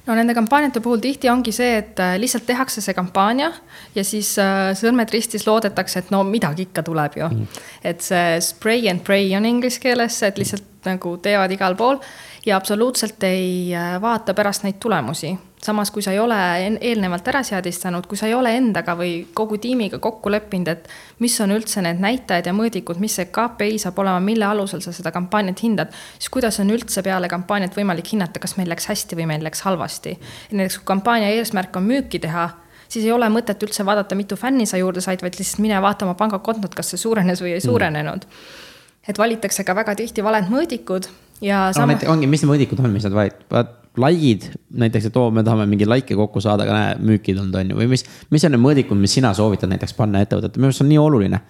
no nende kampaaniate puhul tihti ongi see, et lihtsalt tehakse see kampaania ja siis sõrmed ristis loodetakse, et no midagi ikka tuleb ju mm.. et see spray and pray on inglise keeles, et lihtsalt nagu teevad igal pool ja absoluutselt ei äh, vaata pärast neid tulemusi. samas, kui sa ei ole eelnevalt ära seadistanud, kui sa ei ole endaga või kogu tiimiga kokku leppinud, et mis on üldse need näitajad ja mõõdikud, mis see KPI saab olema, mille alusel sa seda kampaaniat hindad, siis kuidas on üldse peale kampaaniat võimalik hinnata, kas meil läks hästi või meil läks halvasti. näiteks kui kampaania eesmärk on müüki teha siis ei ole mõtet üldse vaadata, mitu fänni sa juurde said, vaid lihtsalt mine vaata oma pangakontot, kas see suurenes või ei mm. suurenenud mm et valitakse ka väga tihti valed mõõdikud ja sama... ongi, mis need mõõdikud on, mis nad valivad, like'id näiteks, et oo, me tahame mingeid like'e kokku saada, aga näe, müüki tulnud on ju, või mis, mis on need mõõdikud, mis sina soovitad näiteks panna ettevõtetele, minu arust see on nii oluline.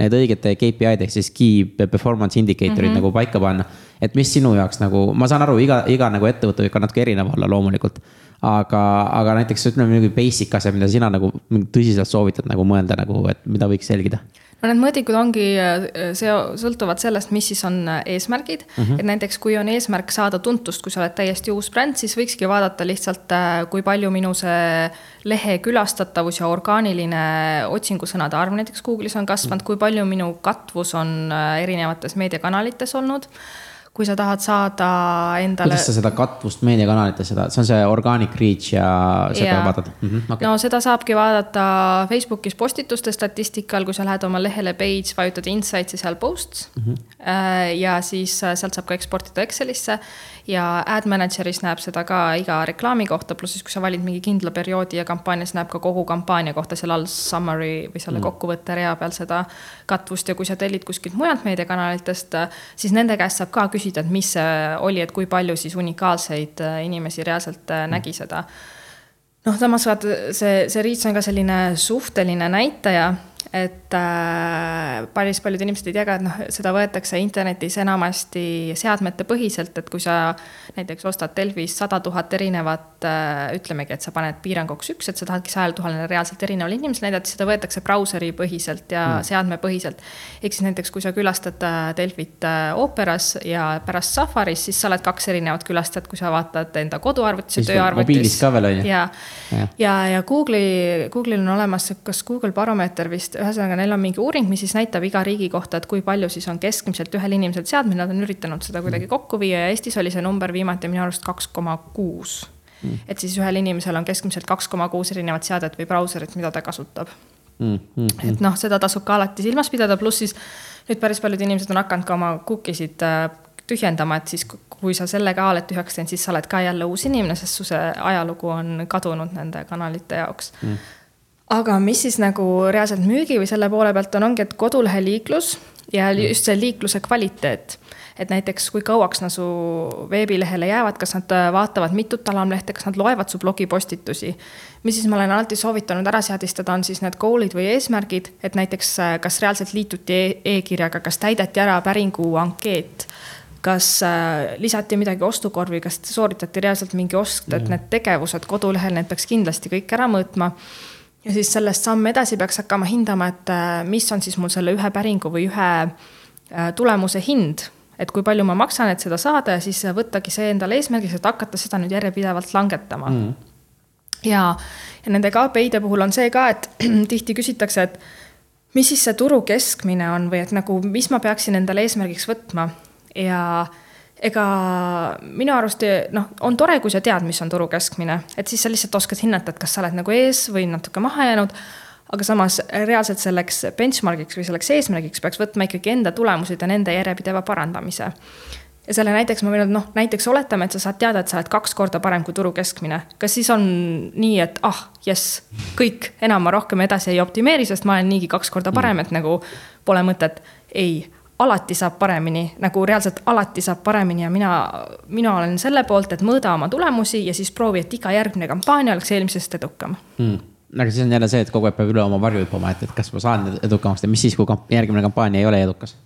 Need õiged KPI-d ehk siis key performance indicatorid mm -hmm. nagu paika panna. et mis sinu jaoks nagu, ma saan aru, iga, iga nagu ettevõte võib ka natuke erinev olla loomulikult. aga, aga näiteks ütleme mingi basic asja, mida sina nagu tõsiselt soovitad nagu mõelda nagu, et mida võiks jälgida no need mõõdikud ongi, äh, see sõltuvad sellest, mis siis on äh, eesmärgid mm. -hmm. et näiteks, kui on eesmärk saada tuntust, kui sa oled täiesti uus bränd, siis võikski vaadata lihtsalt, äh, kui palju minu see lehe külastatavus ja orgaaniline otsingusõnade arv näiteks Google'is on kasvanud, kui palju minu katvus on erinevates meediakanalites olnud kui sa tahad saada endale. kuidas sa seda katvust meediakanalites, seda, see on see organic reach ja seda yeah. vaatad mm? -hmm, okay. no seda saabki vaadata Facebookis postituste statistikal, kui sa lähed oma lehele page, vajutad insights ja seal posts mm. -hmm. ja siis äh, sealt saab ka eksportida Excelisse ja Ad Manageris näeb seda ka iga reklaami kohta, pluss siis, kui sa valid mingi kindla perioodi ja kampaanias näeb ka kogu kampaania kohta seal all summary või selle mm. kokkuvõtte rea peal seda katvust ja kui sa tellid kuskilt mujalt meediakanalitest, siis nende käest saab ka küsida, et mis see oli, et kui palju siis unikaalseid äh, inimesi reaalselt äh, nägi seda. Noh, samas vaata see, see reach on ka selline suhteline näitaja et äh, päris paljud inimesed ei tea ka, et noh, seda võetakse internetis enamasti seadmete põhiselt, et kui sa näiteks ostad Delfis sada tuhat erinevat äh,, ütlemegi, et sa paned piiranguks üks, et sa tahadki sajale tuhandele reaalselt erinevale inimesele näidata, seda võetakse brauseri põhiselt ja mm. seadmepõhiselt. ehk siis näiteks, kui sa külastad äh, Delfit äh, ooperas ja pärast Safaris, siis sa oled kaks erinevat külastajat, kui sa vaatad enda koduarvutis ja tööarvutis. mobiilis ka veel on ju. ja, ja, ja, ja Google'i, Google'il on olemas, kas Google Baromeeter vist ühesõnaga, neil on mingi uuring, mis siis näitab iga riigi kohta, et kui palju siis on keskmiselt ühel inimesel seadmeid, nad on üritanud seda kuidagi mm. kokku viia ja Eestis oli see number viimati minu arust kaks koma kuus. Mm. et siis ühel inimesel on keskmiselt kaks koma kuus erinevat seadet või brauserit, mida ta kasutab mm. -hmm. et noh, seda tasub ka alati silmas pidada, pluss siis nüüd päris paljud inimesed on hakanud ka oma cookie sid äh, tühjendama, et siis kui sa selle ka oled tühjaks teinud, siis sa oled ka jälle uus inimene, sest su see ajalugu on kadunud nende kanalite jaoks mm aga mis siis nagu reaalselt müügi või selle poole pealt on, ongi, et kodulehe liiklus ja just see liikluse kvaliteet et näiteks kui kauaks nad su veebilehele jäävad, kas nad äh, vaatavad mitut alamlehte, kas nad loevad su blogipostitusi. mis siis ma olen alati soovitanud ära seadistada, on siis need goal'id või eesmärgid, et näiteks äh, kas reaalselt liituti e e-kirjaga, kas täideti ära päringu ankeet kas äh, lisati midagi ostukorvi, kas sooritati reaalselt mingi ost, et need tegevused kodulehel, need peaks kindlasti kõik ära mõõtma. Ja siis sellest samm edasi peaks hakkama hindama, et äh, mis on siis mul selle ühe päringu või ühe äh, tulemuse hind. Et kui palju ma maksan, et seda saada ja siis võttagi see endale eesmärgiks, et hakata seda nüüd järjepidevalt langetama. Mm. ja, ja nende KPI-de puhul on see ka, et <clears throat> tihti küsitakse, et mis siis see turu keskmine on või et nagu, mis ma peaksin endale eesmärgiks võtma. Ja ega minu arust noh, on tore, kui sa tead, mis on turu keskmine, et siis sa lihtsalt oskad hinnata, et kas sa oled nagu ees või natuke maha jäänud aga samas reaalselt selleks benchmark'iks või selleks eesmärgiks peaks võtma ikkagi enda tulemused ja nende järjepideva parandamise. ja selle näiteks ma võin öelda, noh, näiteks oletame, et sa saad teada, et sa oled kaks korda parem kui turu keskmine. kas siis on nii, et ah, jess, kõik, enam ma rohkem edasi ei optimeeri, sest ma olen niigi kaks korda parem, et nagu pole mõtet. ei, alati saab paremini, nagu reaalselt alati saab paremini ja mina, mina olen selle poolt, et mõõda oma tulemusi ja siis proovi, et iga järgmine kampaania oleks eelmisest edukam. Mm aga siis on jälle see, et kogu aeg peab üle oma varju hüppama, et, et kas ma saan edukamaks teha, mis siis, kui kamp järgmine kampaania ei ole edukas?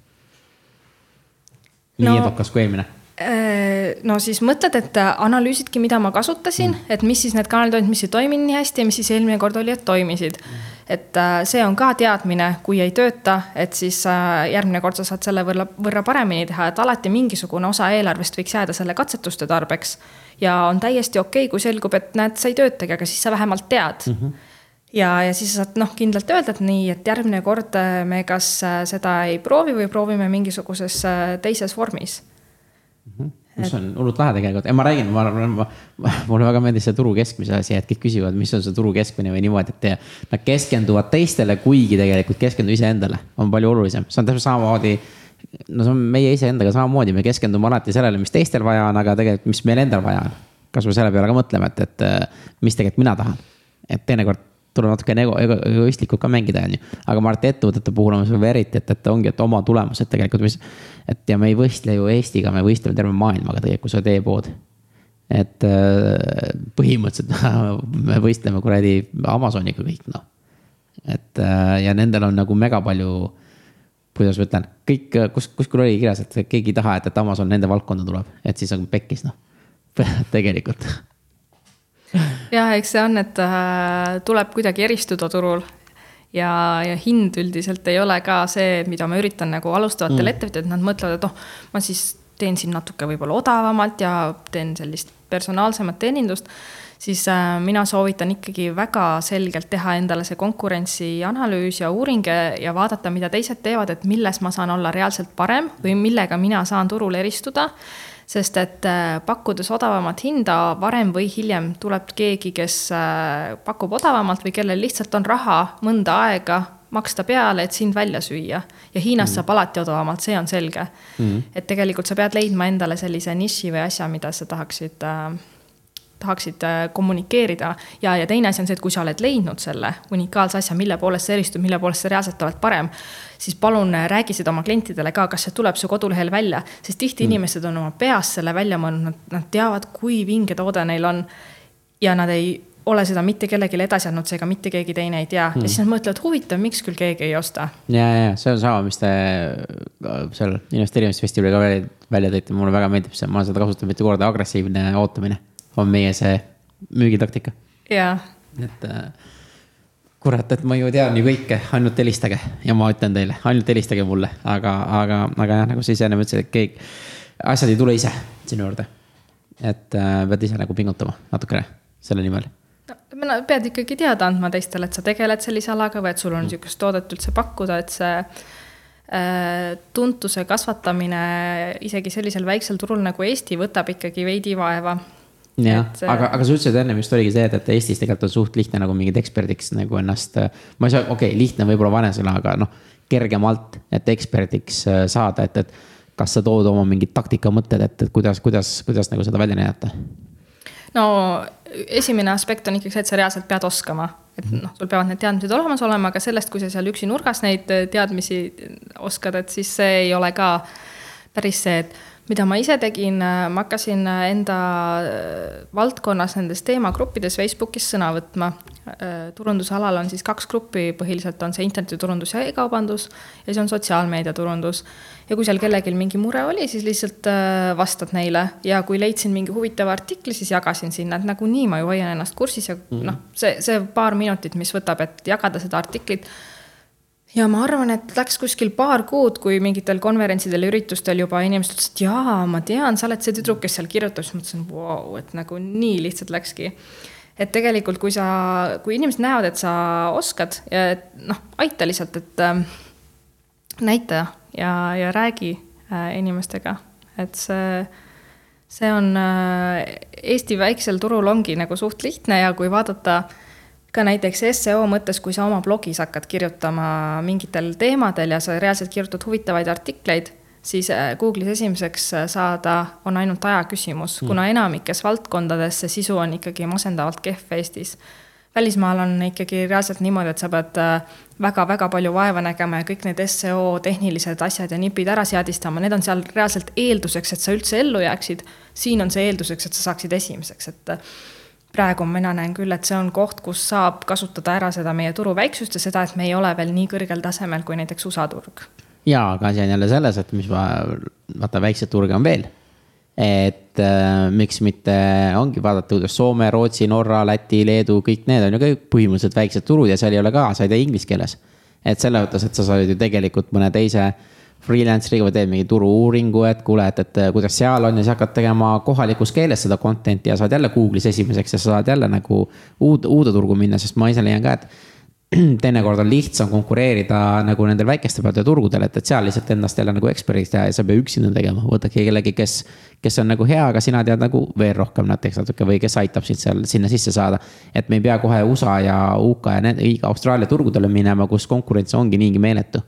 nii no, edukas kui eelmine. äh, no siis mõtled, et analüüsidki, mida ma kasutasin mm., et mis siis need kanalid olid, mis ei toiminud nii hästi ja mis siis eelmine kord oli, et toimisid. Mm.. Et äh, see on ka teadmine, kui ei tööta, et siis äh, järgmine kord sa saad selle võrra, võrra paremini teha, et alati mingisugune osa eelarvest võiks jääda selle katsetuste tarbeks. ja on täiesti okei okay,, kui selgub, et näed, sa ei töötagi, aga siis sa vähemalt tead mm. -hmm ja, ja siis sa saad noh, kindlalt öelda, et nii, et järgmine kord äh, me kas seda ei proovi või proovime mingisuguses teises vormis mm. -hmm mis on hullult lahe tegelikult ma räägin, ma arvan, mulle väga meeldis see turu keskmise asi, et kõik küsivad, mis on see turu keskmine või niimoodi, et nad keskenduvad teistele, kuigi tegelikult keskendu iseendale, on palju olulisem, see on täpselt samamoodi. no see on meie iseendaga samamoodi, me keskendume alati sellele, mis teistel vaja on, aga tegelikult, mis meil endal vaja on. kasvõi selle peale ka mõtleme, et, et mis tegelikult mina tahan, et teinekord tuleb natukene ego, ego, egoistlikult ka mängida, on ju. aga ma arvan, et ettevõtete puhul on see eriti, et, et ongi, et oma tulemused tegelikult, mis. et ja me ei võistle ju Eestiga, me võistleme terve maailmaga tegelikult, kui sa teepood. et äh, põhimõtteliselt <laughs> me võistleme kuradi Amazoniga kõik noh. et äh, ja nendel on nagu mega palju, kuidas ma ütlen, kõik, kus, kuskil oli kirjas, et keegi ei taha, et, et Amazon nende valdkonda tuleb, et siis on pekkis noh <laughs> tegelikult <laughs> jah, eks see on, et äh, tuleb kuidagi eristuda turul. Ja, ja hind üldiselt ei ole ka see, mida ma üritan nagu alustavatele mm. ettevõtjatele, nad mõtlevad, et oh, ma siis teen siin natuke võib-olla odavamalt ja teen sellist personaalsemat teenindust, siis äh, mina soovitan ikkagi väga selgelt teha endale see konkurentsianalüüs ja uuring ja vaadata, mida teised teevad, et milles ma saan olla reaalselt parem või millega mina saan turul eristuda sest et äh, pakkudes odavamat hinda, varem või hiljem tuleb keegi, kes äh, pakub odavamalt või kellel lihtsalt on raha mõnda aega maksta peale, et sind välja süüa. ja Hiinas mm. saab alati odavamalt, see on selge mm.. et tegelikult sa pead leidma endale sellise niši või asja, mida sa tahaksid äh, tahaksid äh, kommunikeerida. ja, ja teine asi on see, et kui sa oled leidnud selle unikaalse asja, mille poolest sa eristud, mille poolest sa reaalselt oled parem, siis palun äh, räägi seda oma klientidele ka, kas see tuleb su kodulehel välja, sest tihti mm. inimesed on oma peas selle välja mõelnud, nad, nad teavad, kui vinge toode neil on. ja nad ei ole seda mitte kellelegi edasi andnud, seega mitte keegi teine ei tea mm. ja siis nad mõtlevad, huvitav, miks küll keegi ei osta. ja, ja see on sama, mis te seal investeerimisfestivalil ka välja, välja tõite, mulle väga meeldib see, ma olen seda kasutanud mitu korda, agressiivne ootamine on meie see müügitaktika. et äh, kurat, et ma ju tean ju kõike, ainult helistage. Ja ma ütlen teile, ainult helistage mulle, aga, aga, aga jah, nagu sa ise enne ütlesid, et kõik asjad ei tule ise sinu juurde. et äh, pead ise nagu pingutama natukene selle nimel. No pead ikkagi teada andma teistele, et sa tegeled sellise alaga või et sul on niisugust toodet üldse pakkuda, et see äh, tuntuse kasvatamine isegi sellisel väiksel turul nagu Eesti võtab ikkagi veidi vaeva jah, aga, aga sa ütlesid ennem just oligi see, et, et Eestis tegelikult on suht lihtne nagu mingit eksperdiks nagu ennast. ma ei saa, okei okay,, lihtne võib-olla vane sõna, aga noh, kergemalt, et eksperdiks äh, saada, et, et. kas sa tood oma mingid taktikamõtted, et, et kuidas, kuidas, kuidas nagu seda välja näidata? no esimene aspekt on ikkagi see, et sa reaalselt pead oskama et noh, sul peavad need teadmised olemas olema, aga sellest, kui sa seal üksi nurgas neid teadmisi oskad, et siis see ei ole ka päris see, et mida ma ise tegin, ma hakkasin enda valdkonnas nendes teemagruppides Facebookis sõna võtma. turundusalal on siis kaks gruppi, põhiliselt on see internetiturundus ja e-kaubandus ja siis on sotsiaalmeediaturundus. ja kui seal kellelgi mingi mure oli, siis lihtsalt vastad neile ja kui leidsin mingi huvitava artikli, siis jagasin sinna, et nagunii ma ju hoian ennast kursis ja mm -hmm. noh, see, see paar minutit, mis võtab, et jagada seda artiklit ja ma arvan, et läks kuskil paar kuud, kui mingitel konverentsidel ja üritustel juba inimesed ütlesid, et jaa, ma tean, sa oled see tüdruk, kes seal kirjutab, siis mõtlesin, vau, et nagu nii lihtsalt läkski. et tegelikult, kui sa, kui inimesed näevad, et sa oskad noh, aita lihtsalt, et äh, näita ja, ja räägi äh, inimestega, et see, see on äh, Eesti väiksel turul ongi nagu suht lihtne ja kui vaadata äh, ka näiteks seo mõttes, kui sa oma blogis hakkad kirjutama mingitel teemadel ja sa reaalselt kirjutad huvitavaid artikleid, siis äh, Google'is esimeseks äh, saada on ainult aja küsimus mm., kuna enamikes valdkondades see sisu on ikkagi masendavalt kehv Eestis. välismaal on ikkagi reaalselt niimoodi, et sa pead väga-väga äh, palju vaeva nägema ja kõik need seo tehnilised asjad ja nipid ära seadistama, need on seal reaalselt eelduseks, et sa üldse ellu jääksid. siin on see eelduseks, et sa saaksid esimeseks, et praegu mina näen küll, et see on koht, kus saab kasutada ära seda meie turu väiksust ja seda, et me ei ole veel nii kõrgel tasemel kui näiteks USA turg. ja, aga asi on jälle selles, et mis ma, vaata väikseid turge on veel. et äh, miks mitte ongi vaadata, kuidas Soome, Rootsi, Norra, Läti, Leedu, kõik need on ju kõik põhimõtteliselt väiksed turud ja seal ei ole ka, sa ei tee inglise keeles. et selles mõttes, et sa saad ju tegelikult mõne teise freelancer'iga või teed mingi turu-uuringu, et kuule, et, et kuidas seal on ja siis hakkad tegema kohalikus keeles seda content'i ja saad jälle Google'is esimeseks ja sa saad jälle nagu uude, uude turgu minna, sest ma ise leian ka, et <clears throat> teinekord on lihtsam konkureerida nagu nendel väikestel peal turgudel, et, et seal lihtsalt endast jälle nagu eksperdiks teha ja sa ei pea üksinda tegema, võtadki kellegi, kes. kes on nagu hea, aga sina tead nagu veel rohkem näiteks natuke või kes aitab sind seal sinna sisse saada. et me ei pea kohe USA ja UK ja need, Austraalia turgudele minema, kus konkurents ongi niigi meeletu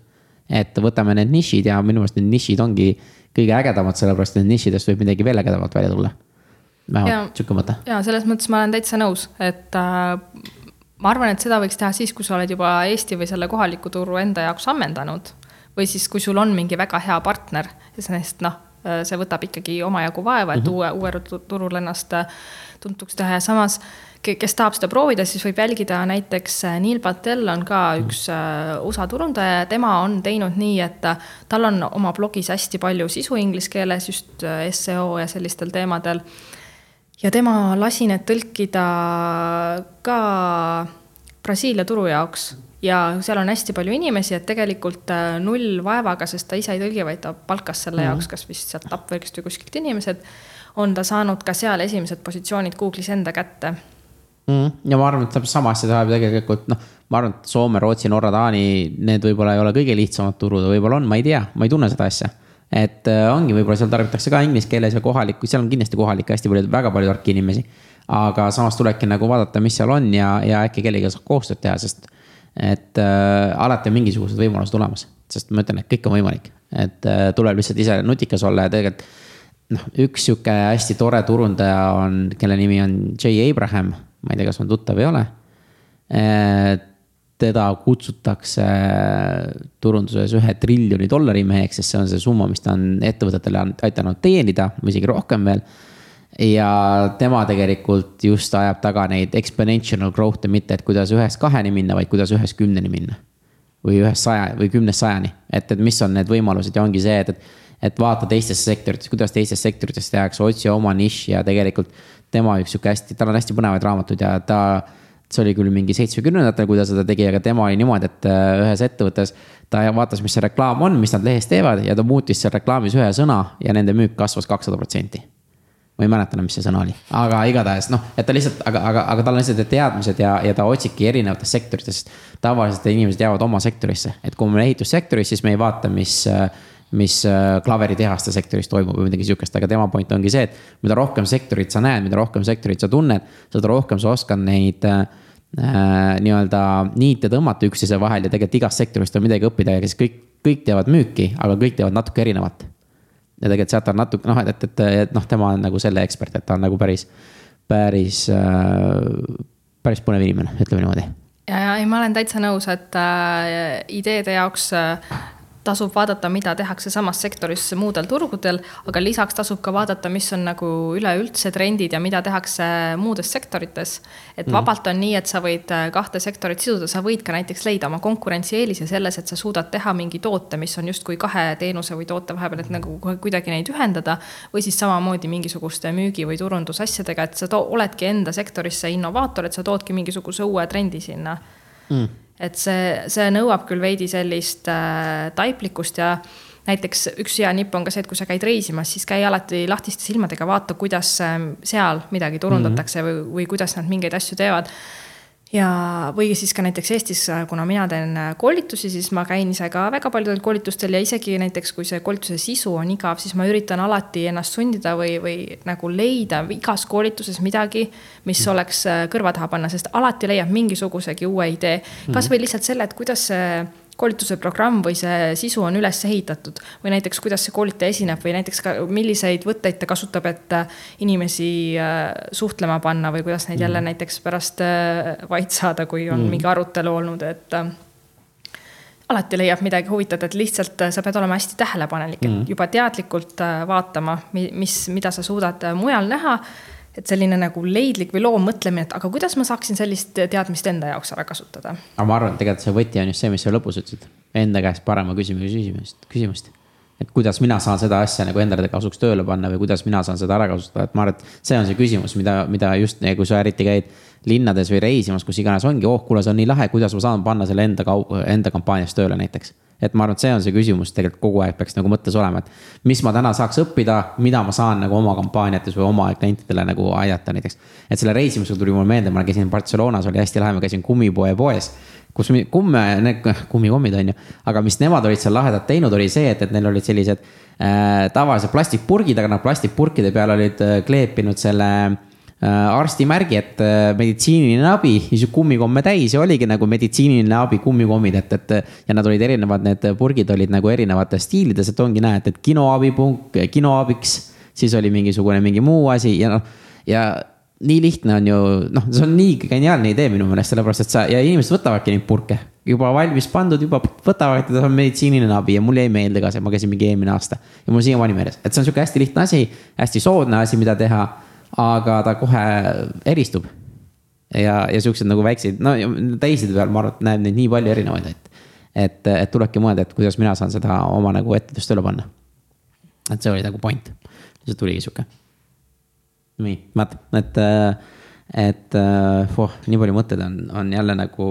et võtame need nišid ja minu meelest need nišid ongi kõige ägedamad, sellepärast et nišidest võib midagi veel ägedamat välja tulla. vähemalt sihuke mõte. ja selles mõttes ma olen täitsa nõus, et äh, ma arvan, et seda võiks teha siis, kui sa oled juba Eesti või selle kohaliku turu enda jaoks ammendanud. või siis, kui sul on mingi väga hea partner, sest noh, see võtab ikkagi omajagu vaeva, et mm -hmm. uue, uue turul ennast äh, tuntuks teha ja samas kes tahab seda proovida, siis võib jälgida näiteks äh, Neil Patel on ka mm. üks äh, USA turundaja ja tema on teinud nii, et äh, tal on oma blogis hästi palju sisu inglise keeles, just seo ja sellistel teemadel. ja tema lasi need tõlkida ka Brasiilia turu jaoks ja seal on hästi palju inimesi, et tegelikult null vaevaga, sest ta ise ei tõlgi, vaid ta palkas selle mm. jaoks kas vist sealt Upworkist või kuskilt inimesed, on ta saanud ka seal esimesed positsioonid Google'is enda kätte mm,. ja ma arvan, et sama asja tähendab tegelikult noh, ma arvan, et Soome, Rootsi, Norra, Taani, need võib-olla ei ole kõige lihtsamad turud, võib-olla on, ma ei tea, ma ei tunne seda asja. et äh, ongi, võib-olla seal tarbitakse ka inglise keeles ja kohalikku, seal on kindlasti kohalikke hästi palju, väga palju tarki inimesi. aga samas tulebki nagu vaadata, mis seal on ja, ja äkki kellegagi saab koostööd teha, sest et äh, alati on mingisugused võimalused olemas, sest ma ütlen, et kõik on võimalik, et äh, tuleb lihtsalt ise nutikas olla ja tegelikult noh, üks sihuke hästi tore turundaja on, kelle nimi on Jay Abraham ma ei tea, kas on tuttav või ei ole. teda kutsutakse turunduses ühe triljoni dollari meheks, sest see on see summa, mis ta on ettevõtetele aidanud teenida või isegi rohkem veel ja tema tegelikult just ajab taga neid exponential growth'e, mitte et kuidas ühest kaheni minna, vaid kuidas ühest kümneni minna. või ühest saja või kümnest sajani, et, et mis on need võimalused ja ongi see, et, et, et vaata teistesse sektoritesse, kuidas teistes sektorites tehakse, otsi oma nišši ja tegelikult tema üks sihuke hästi, tal on hästi põnevaid raamatuid ja ta, see oli küll mingi seitsmekümnendatel, kui ta seda tegi, aga tema oli niimoodi, et äh, ühes ettevõttes ta vaatas, mis see reklaam on, mis nad lehes teevad ja ta muutis seal reklaamis ühe sõna ja nende müük kasvas kakssada protsenti ma ei mäleta enam, mis see sõna oli, aga igatahes noh, et ta lihtsalt, aga, aga, aga tal on lihtsalt need teadmised ja, ja ta otsibki erinevatest sektoritest. tavaliselt inimesed jäävad oma sektorisse, et kui me oleme ehitussektoris, siis me ei vaata, mis äh, mis äh, klaveritehaste sektoris toimub või midagi sihukest, aga tema point ongi see, et mida rohkem sektorit sa näed, mida rohkem sektorit sa tunned, seda rohkem sa oskad neid äh, nii-öelda niite tõmmata üksteise vahel ja tegelikult igast sektorist on midagi õppida ja siis kõik, kõik teevad müüki, aga kõik teevad natuke erinevat. ja tegelikult sealt on natuke noh, et, et, et, et noh, tema on nagu selle ekspert, et ta on nagu päris, päris äh,, päris põnev inimene, ütleme niimoodi ja, ja ei, ma olen täitsa nõus, et äh, ideede jaoks äh, tasub vaadata, mida tehakse samas sektoris muudel turgudel, aga lisaks tasub ka vaadata, mis on nagu üleüldse trendid ja mida tehakse muudes sektorites. et mhm. vabalt on nii, et sa võid äh, kahte sektorit siduda, sa võid ka näiteks leida oma konkurentsieelise selles, et sa suudad teha mingi toote, mis on justkui kahe teenuse või toote vahepeal, et nagu kuidagi neid ühendada. või siis samamoodi mingisuguste müügi või turundusasjadega, et sa oledki enda sektoris see innovaator, et sa toodki mingisuguse uue trendi sinna mm et see, see nõuab küll veidi sellist äh, taiplikkust ja näiteks üks hea nipp on ka see, et kui sa käid reisimas, siis käi alati lahtiste silmadega, vaata, kuidas äh, seal midagi turundatakse mm -hmm. või, või kuidas nad mingeid asju teevad ja, või siis ka näiteks Eestis, kuna mina teen äh, koolitusi, siis ma käin ise ka väga paljudel koolitustel ja isegi näiteks, kui see koolituse sisu on igav, siis ma üritan alati ennast sundida või, või nagu leida igas koolituses midagi, mis mm. oleks äh, kõrva taha panna, sest alati leiab mingisugusegi uue idee. kasvõi lihtsalt selle, et kuidas see koolituse programm või see sisu on üles ehitatud või näiteks, kuidas see koolitaja esineb või näiteks ka milliseid võtteid ta kasutab, et äh, inimesi äh, suhtlema panna või kuidas neid mm. jälle näiteks pärast äh, vait saada, kui on mm. mingi arutelu olnud, et alati leiab midagi huvitavat, et lihtsalt sa pead olema hästi tähelepanelik, et mm. juba teadlikult vaatama, mis, mida sa suudad mujal näha et selline nagu leidlik või loov mõtlemine, et aga kuidas ma saaksin sellist teadmist enda jaoks ära kasutada. aga ma arvan, et tegelikult see võti on just see, mis sa lõpus ütlesid, enda käest parema küsimuse küsimust, küsimust. et kuidas mina saan seda asja nagu endale kasuks tööle panna või kuidas mina saan seda ära kasutada, et ma arvan, et see on see küsimus, mida, mida just, kui sa eriti käid linnades või reisimas, kus iganes ongi, oh kuule, see on nii lahe, kuidas ma saan panna selle enda kau-, enda kampaanias tööle näiteks et ma arvan, et see on see küsimus tegelikult kogu aeg peaks nagu mõttes olema, et mis ma täna saaks õppida, mida ma saan nagu oma kampaaniates või oma klientidele nagu aidata näiteks. et selle reisimisega tuli mulle meelde, ma käisin Barcelonas, oli hästi lahe, ma käisin kummipoe poes kus kumme, need <laughs> kummikommid on ju, aga mis nemad olid seal lahedat teinud, oli see, et, et neil olid sellised äh, tavalised plastikpurgid, aga nad plastikpurkide peal olid äh, kleepinud selle Äh, arstimärgi, et äh, meditsiiniline abi, siis kummikomme täis ja oligi nagu meditsiiniline abi kummikommid, et, et. ja nad olid erinevad, need purgid olid nagu erinevates stiilides, et ongi näed, et kinoabipunk, kinoabiks. siis oli mingisugune mingi muu asi ja noh, ja nii lihtne on ju, noh, see on nii geniaalne idee minu meelest, sellepärast et sa ja inimesed võtavadki neid purke juba valmis pandud, juba võtavad, et see on meditsiiniline abi ja mulle jäi meelde ka see, ma käisin mingi eelmine aasta. ja mul siiamaani meeles, et see on sihuke hästi lihtne asi, hästi soodne asi, mida teha aga ta kohe eristub. ja, ja siuksed nagu väikseid, no teisede peal ma arvan, et näeb neid nii palju erinevaid, et. et, et tulebki mõelda, et kuidas mina saan seda oma nagu ettevõtlust tööle panna. et see oli nagu point, see tuligi sihuke. nii, vaata, et, et oh, nii palju mõtteid on, on jälle nagu,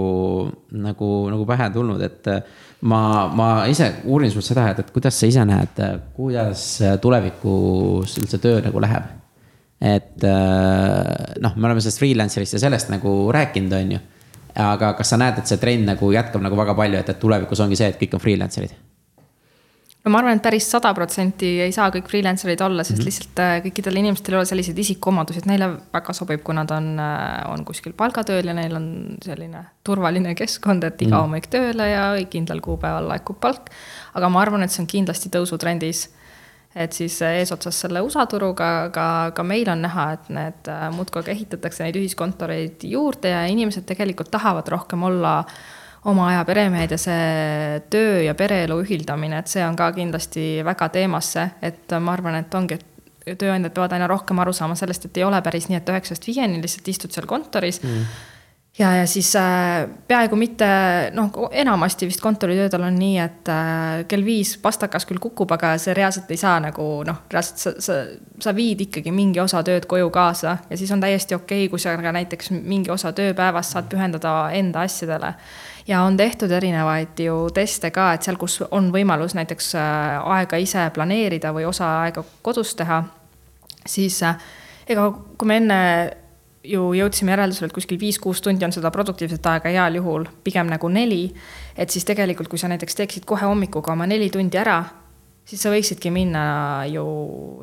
nagu, nagu pähe tulnud, et ma, ma ise uurin sult seda, et, et kuidas sa ise näed, kuidas tulevikus üldse töö nagu läheb et äh, noh, me oleme sellest freelancer'ist ja sellest nagu rääkinud, on ju. aga kas sa näed, et see trend nagu jätkab nagu väga palju, et, et tulevikus ongi see, et kõik on freelancer'id? no ma arvan, et päris sada protsenti ei saa kõik freelancer'id olla, sest mm -hmm. lihtsalt äh, kõikidel inimestel ei ole selliseid isikuomadusi, et neile väga sobib, kui nad on, äh, on kuskil palgatööl ja neil on selline turvaline keskkond, et iga mm -hmm. hommik tööle ja kindlal kuupäeval laekub palk. aga ma arvan, et see on kindlasti tõusutrendis et siis eesotsas selle USA turuga ka, ka meil on näha, et need äh, muudkui aga ehitatakse neid ühiskontoreid juurde ja inimesed tegelikult tahavad rohkem olla oma aja peremehed ja see töö ja pereelu ühildamine, et see on ka kindlasti väga teemasse, et ma arvan, et ongi, et tööandjad peavad aina rohkem aru saama sellest, et ei ole päris nii, et üheksast viieni lihtsalt istud seal kontoris mm ja, ja siis äh, peaaegu mitte, noh, enamasti vist kontoritöödel on nii, et äh, kell viis pastakas küll kukub, aga see reaalselt ei saa nagu noh, reaalselt sa, sa, sa viid ikkagi mingi osa tööd koju kaasa ja siis on täiesti okei okay,, kui sa ka näiteks mingi osa tööpäevast saad pühendada enda asjadele. ja on tehtud erinevaid ju teste ka, et seal, kus on võimalus näiteks äh, aega ise planeerida või osa aega kodus teha, siis äh, ega kui me enne ju jõudsime järeldusele, et kuskil viis-kuus tundi on seda produktiivset aega heal juhul pigem nagu neli. et siis tegelikult, kui sa näiteks teeksid kohe hommikuga oma neli tundi ära, siis sa võiksidki minna ju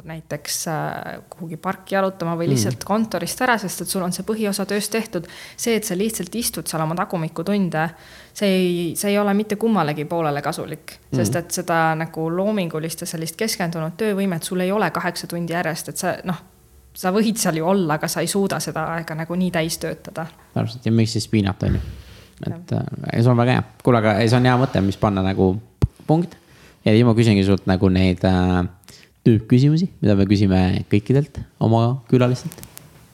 näiteks äh, kuhugi parki jalutama või mm. lihtsalt mm. kontorist ära, sest et sul on see põhiosa tööst tehtud. see, et sa lihtsalt istud seal oma tagumikutunde, see ei, see ei ole mitte kummalegi poolele kasulik mm., sest et seda nagu loomingulist ja sellist keskendunud töövõimet sul ei ole kaheksa tundi järjest, et sa noh sa võid seal ju olla, aga sa ei suuda seda aega nagu nii täis töötada. täpselt ja miks siis piinata, on ju. et äh, see on väga hea, kuule, aga ei, see on hea mõte, mis panna nagu punkt. ja siis ma küsingi sult nagu neid äh, tüüppküsimusi, mida me küsime kõikidelt oma külalistelt.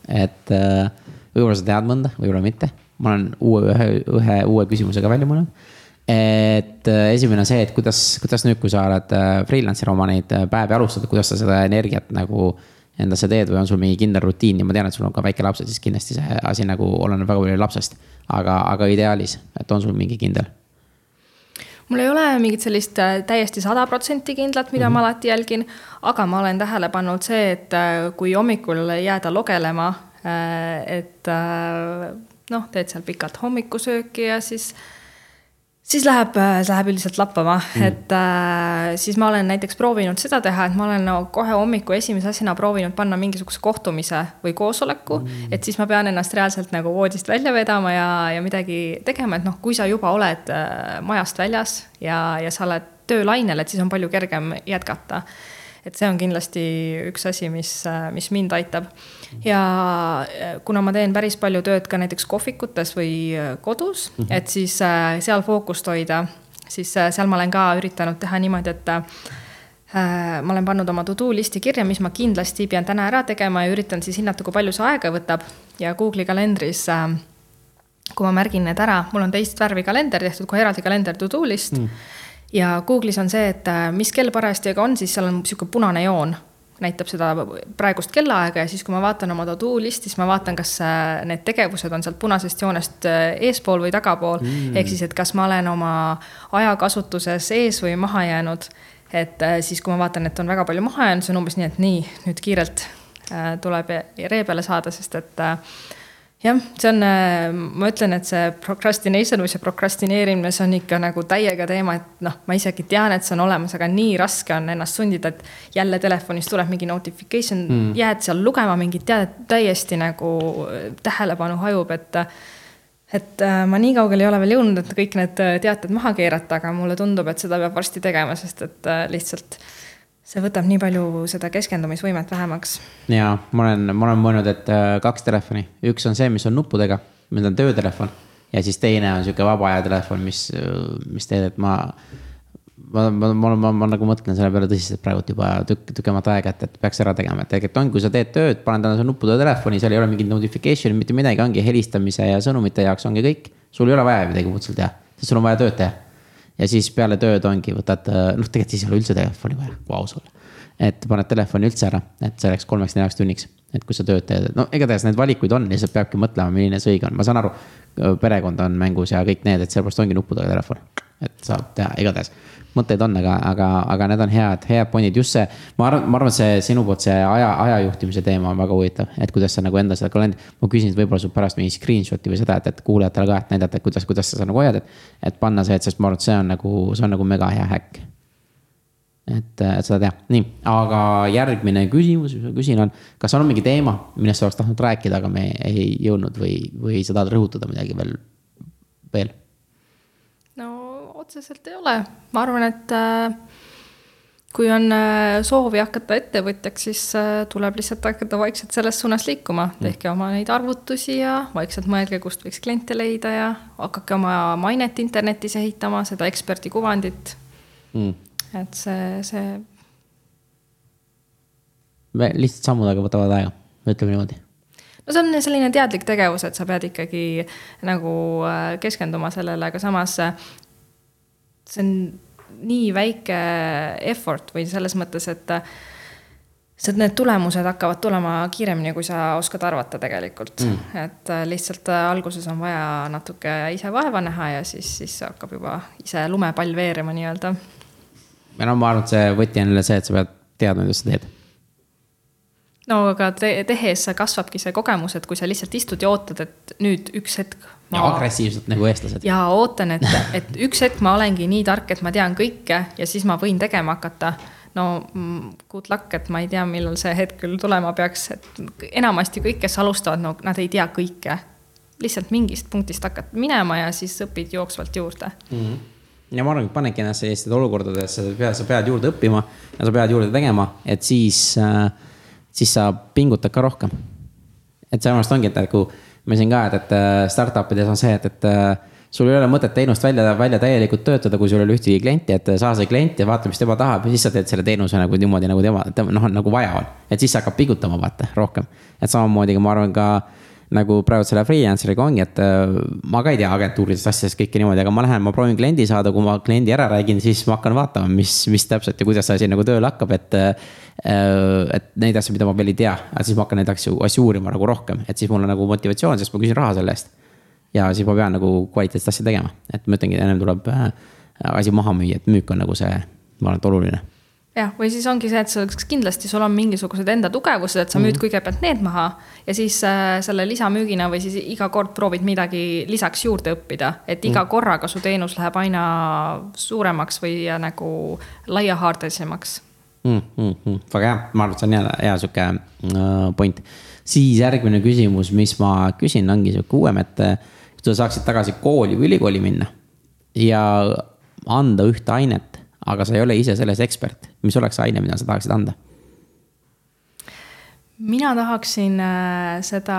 et äh, võib-olla sa tead mõnda, võib-olla mitte. ma olen uue, ühe, ühe uue küsimusega välja mõelnud. et äh, esimene on see, et kuidas, kuidas nüüd, kui sa oled äh, freelancer oma neid äh, päevi alustad, kuidas sa seda energiat nagu endasse teed või on sul mingi kindel rutiin ja ma tean, et sul on ka väike laps, et siis kindlasti see asi nagu oleneb väga palju lapsest. aga, aga ideaalis, et on sul mingi kindel mul ei ole mingit sellist äh, täiesti sada protsenti kindlat, mida mm -hmm. ma alati jälgin, aga ma olen tähele pannud see, et äh, kui hommikul jääda logelema, äh, et noh, teed seal pikalt hommikusööki ja siis siis läheb, see läheb üldiselt lappama mm., et äh, siis ma olen näiteks proovinud seda teha, et ma olen no, kohe hommiku esimese asjana proovinud panna mingisuguse kohtumise või koosoleku mm., et siis ma pean ennast reaalselt nagu voodist välja vedama ja, ja midagi tegema, et noh, kui sa juba oled äh, majast väljas ja, ja sa oled töölainel, et siis on palju kergem jätkata et see on kindlasti üks asi, mis, mis mind aitab. Ja äh, kuna ma teen päris palju tööd ka näiteks kohvikutes või äh, kodus mm, -hmm. et siis äh, seal fookust hoida, siis seal ma olen ka üritanud teha niimoodi, et ma olen pannud oma to do listi kirja, mis ma kindlasti pean täna ära tegema ja üritan siis hinnata, kui palju see aega võtab. Ja Google'i kalendris kui ma märgin need ära, mul on teist värvi kalender tehtud, kohe eraldi kalender to do list. Mm. Ja Google'is on see, et mis kell parajasti on, siis seal on niisugune punane joon, näitab seda praegust kellaaega ja siis, kui ma vaatan oma to-do listi, siis ma vaatan, kas äh, need tegevused on sealt punasest joonest äh, eespool või tagapool mm.. ehk siis, et kas ma olen oma ajakasutuses ees või maha jäänud. et siis, kui ma vaatan, et on väga palju maha jäänud, see on umbes nii, et nii, nüüd kiirelt tuleb ree peale saada, sest et jah, see on, äh, ma ütlen, et see procrastination või see prokrastineerimine, see on ikka nagu täiega teema, et noh, ma isegi tean, et see on olemas, aga nii raske on ennast sundida, et jälle telefonis tuleb mingi notification mm., jääd seal lugema mingit teadet, täiesti nagu äh, tähelepanu hajub, et et äh, ma nii kaugele ei ole veel jõudnud, et kõik need teated maha keerata, aga mulle tundub, et seda peab varsti tegema, sest et lihtsalt see võtab nii palju seda keskendumisvõimet vähemaks. ja ma olen, ma olen mõelnud, et äh, kaks telefoni, üks on see, mis on nuppudega, mis on töötelefon. ja siis teine on sihuke vaba aja telefon, mis, mis teed, et ma. ma, ma, ma, ma, ma nagu mõtlen selle peale tõsiselt praegult juba tükk, tükemat aega, et, et peaks ära tegema, et tegelikult on, kui sa teed tööd, paned täna selle nuppudega telefoni, seal ei ole mingit notification'i, mitte midagi, ongi helistamise ja sõnumite jaoks ongi kõik. sul ei ole vaja midagi muud seal teha, sest sul on vaja tööd teha ja siis peale tööd ongi, võtad, noh, tegelikult siis ei ole üldse telefoni vaja, kui aus olla. et paned telefoni üldse ära, et selleks kolmeks-neljaks tunniks, et kui sa tööd teed, no igatahes neid valikuid on, lihtsalt peabki mõtlema, milline see õige on, ma saan aru. perekond on mängus ja kõik need, et sellepärast ongi nuppudega telefon, et saab teha igatahes mõtteid on, aga, aga, aga need on head, head pointid, just see. ma arvan, ma arvan, see sinu poolt see aja, aja juhtimise teema on väga huvitav, et kuidas sa nagu enda seda kalendrit. ma küsin võib-olla sul pärast mingi screenshot'i või seda, et, et kuulajatele ka, et näidata, et kuidas, kuidas sa seda nagu hoiad, et. et panna see, et sest ma arvan, et see on nagu, see on nagu mega hea häkk. Et, et seda teha, nii, aga järgmine küsimus, mis ma küsin, on, kas on mingi teema, millest sa oleks tahtnud rääkida, aga me ei jõudnud või, või sa tahad rõhutada midagi veel, veel? otseselt ei ole, ma arvan, et äh, kui on äh, soovi hakata ettevõtjaks, siis äh, tuleb lihtsalt hakata vaikselt selles suunas liikuma, mm. tehke oma neid arvutusi ja vaikselt mõelge, kust võiks kliente leida ja hakake oma mainet internetis ehitama, seda eksperdi kuvandit. Mm.. Et see, see. lihtsalt sammudega võtavad aega, ütleme niimoodi no see on selline teadlik tegevus, et sa pead ikkagi nagu keskenduma sellele, aga samas see on nii väike effort või selles mõttes, et sest need tulemused hakkavad tulema kiiremini, kui sa oskad arvata tegelikult mm.. et äh, lihtsalt äh, alguses on vaja natuke ise vaeva näha ja siis, siis hakkab juba ise lumepall veerema nii-öelda. No ma arvan, et see võti on jälle see, et sa pead teadma, kuidas sa teed no aga te tehes kasvabki see kogemus, et kui sa lihtsalt istud ja ootad, et nüüd üks hetk. ja agressiivselt nagu eestlased. ja ootan, et, <laughs> et üks hetk ma olengi nii tark, et ma tean kõike ja siis ma võin tegema hakata. no good luck, et ma ei tea, millal see hetk küll tulema peaks, et enamasti kõik, kes alustavad, no nad ei tea kõike. lihtsalt mingist punktist hakkad minema ja siis õpid jooksvalt juurde mm. -hmm ja ma arvan, et panedki ennast sellistesse olukordadesse, sa pead, sa pead juurde õppima ja sa pead juurde tegema, et siis äh, siis sa pingutad ka rohkem. et sellepärast ongi, et nagu ma ütlesin ka, et, et äh, startup ides on see, et, et äh, sul ei ole mõtet teenust välja, välja täielikult töötada, kui sul ei ole ühtegi klienti, et saa see klient ja vaata, mis tema tahab ja siis sa teed selle teenuse nagu niimoodi, nagu tema, tema noh, nagu vaja on. et siis see hakkab pigutama, vaata, rohkem. et samamoodi ka ma arvan ka nagu praegu selle freelancer'iga ongi, et äh, ma ka ei tea agentuuridest asjadest kõike niimoodi, aga ma lähen, ma proovin kliendi saada, kui ma kliendi ära räägin, siis ma hakkan vaatama, mis, mis täpselt ja kuidas see asi nagu tööle hakkab, et. Äh, et neid asju, mida ma veel ei tea, siis ma hakkan neid asju, asju uurima nagu rohkem, et siis mul on nagu motivatsioon, sest ma küsin raha selle eest. ja siis ma pean nagu kvaliteetset asja tegema, et ma ütlengi, ennem tuleb äh, asi maha müüa, et müük on nagu see, ma arvan, et oluline jah, või siis ongi see, et sul kindlasti sul on mingisugused enda tugevused, et sa müüd mm -hmm. kõigepealt need maha ja siis äh, selle lisamüügina või siis iga kord proovid midagi lisaks juurde õppida, et iga mm -hmm. korraga su teenus läheb aina suuremaks või nagu laiahaardelisemaks mm. -hmm. väga hea, ma arvan, et see on hea, hea sihuke uh, point. siis järgmine küsimus, mis ma küsin, ongi sihuke uuem, et kui sa saaksid tagasi kooli või ülikooli minna ja anda ühte ainet aga sa ei ole ise selles ekspert, mis oleks aine, mida sa tahaksid anda? Mina tahaksin äh, seda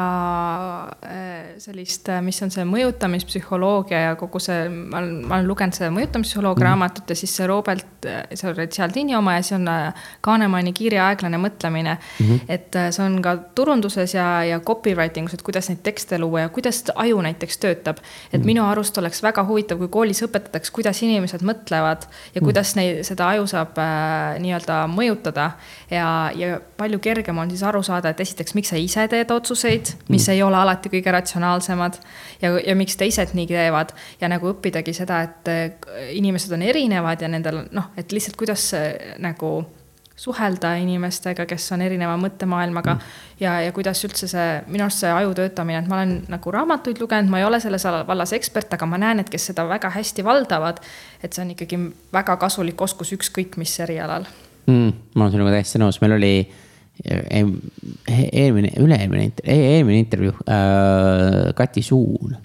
äh, sellist, äh, mis on see mõjutamispsühholoogia ja kogu see, ma olen, ma olen lugenud seda mõjutamispsühholoogia mm raamatut ja siis see Robert, see on Cialdini oma ja see on Kahnemani Kiire aeglane mõtlemine mm. -hmm. et see on ka turunduses ja, ja copywriting us, et kuidas neid tekste luua ja kuidas aju näiteks töötab. et mm -hmm. minu arust oleks väga huvitav, kui koolis õpetataks, kuidas inimesed mõtlevad ja mhm. kuidas neid, seda aju saab äh, nii-öelda mõjutada. ja, ja palju kergem on siis aru saada saada, et esiteks, miks sa ise teed otsuseid, mis mm. ei ole alati kõige ratsionaalsemad. ja, ja miks teised nii teevad ja nagu õppidagi seda, et äh, inimesed on erinevad ja nendel noh, et lihtsalt kuidas nagu suhelda inimestega, kes on erineva mõttemaailmaga mm. ja, ja kuidas üldse see, minu arust see aju töötamine, et ma olen nagu raamatuid lugenud, ma ei ole selles vallas ekspert, aga ma näen, et kes seda väga hästi valdavad, et see on ikkagi väga kasulik oskus ükskõik mis erialal mm,. ma olen sinuga täiesti nõus, meil oli eelmine, üle-eelmine, eelmine intervjuu äh,, Kati Suun.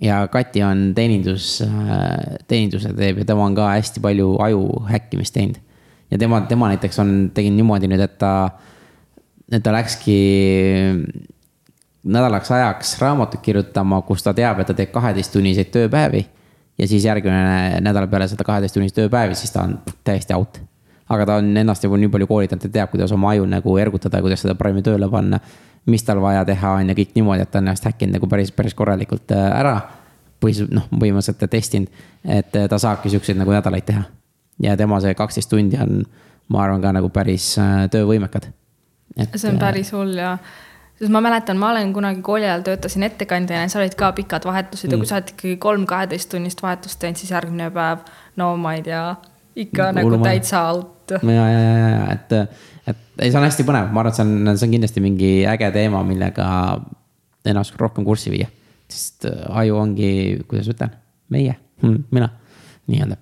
ja Kati on teenindus äh,, teeninduse teeb ja tema on ka hästi palju aju häkkimist teinud. ja tema, tema näiteks on, tegi niimoodi nüüd, et ta, et ta läkski nädalaks ajaks raamatut kirjutama, kus ta teab, et ta teeb kaheteisttunniseid tööpäevi. ja siis järgmine nädal peale seda kaheteisttunnist tööpäevi, siis ta on täiesti out aga ta on ennast juba nii palju koolitanud, et teab, kuidas oma aju nagu ergutada, kuidas seda paremini tööle panna. mis tal vaja teha on ja kõik niimoodi, et ta on ennast häkkinud nagu päris, päris korralikult äh, ära. põhis-, noh, põhimõtteliselt testinud, et äh, ta saabki siukseid nagu nädalaid teha. ja tema see kaksteist tundi on, ma arvan ka nagu päris äh, töövõimekad. see on päris hull ja sest ma mäletan, ma olen kunagi kooli ajal töötasin ettekandjana ja seal olid ka pikad vahetused mm. ja kui sa oled ikkagi kolm kaheteisttunnist vahetust teinud, siis järgmine päev, no ma ei tea, ikka nagu Uluma. täitsa out ja, ja, ja, ja et, et ei, see on hästi põnev, ma arvan, et see on, see on kindlasti mingi äge teema, millega ennast rohkem kurssi viia. sest äh, aju ongi, kuidas ütlen, meie hm,, mina, nii-öelda.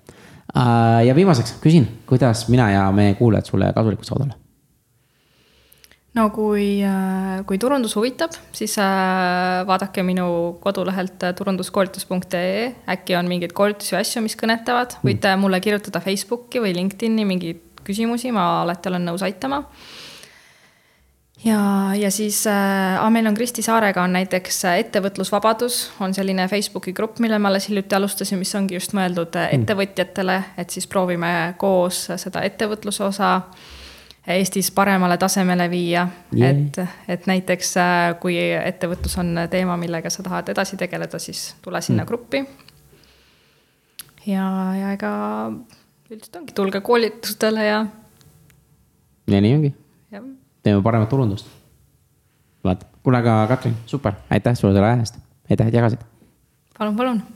Äh, ja viimaseks küsin, kuidas mina ja meie kuulajad sulle kasulikud saavad olla? No kui, äh, kui turundus huvitab, siis vaadake minu kodulehelt turunduskoolitus.ee, äkki on mingeid koolitusi asju, mis kõnetavad, võite mulle kirjutada Facebooki või LinkedIn'i mingeid küsimusi, ma alati olen nõus aitama. ja, ja siis äh, meil on Kristi Saarega on näiteks äh, ettevõtlusvabadus, on selline Facebooki grupp, mille me alles hiljuti alustasime, mis ongi just mõeldud äh, mm. ettevõtjatele, et siis proovime koos seda ettevõtluse osa Eestis paremale tasemele viia yeah., et, et näiteks äh, kui ettevõtlus on teema, millega sa tahad edasi tegeleda, siis tule sinna mm. gruppi. ja, ja ega üldiselt ongi, tulge koolitustele ja. ja nii ongi. teeme paremat turundust. vaata, kuule aga Katrin, super, aitäh sulle selle aja eest, aitäh, et jagasid. palun, palun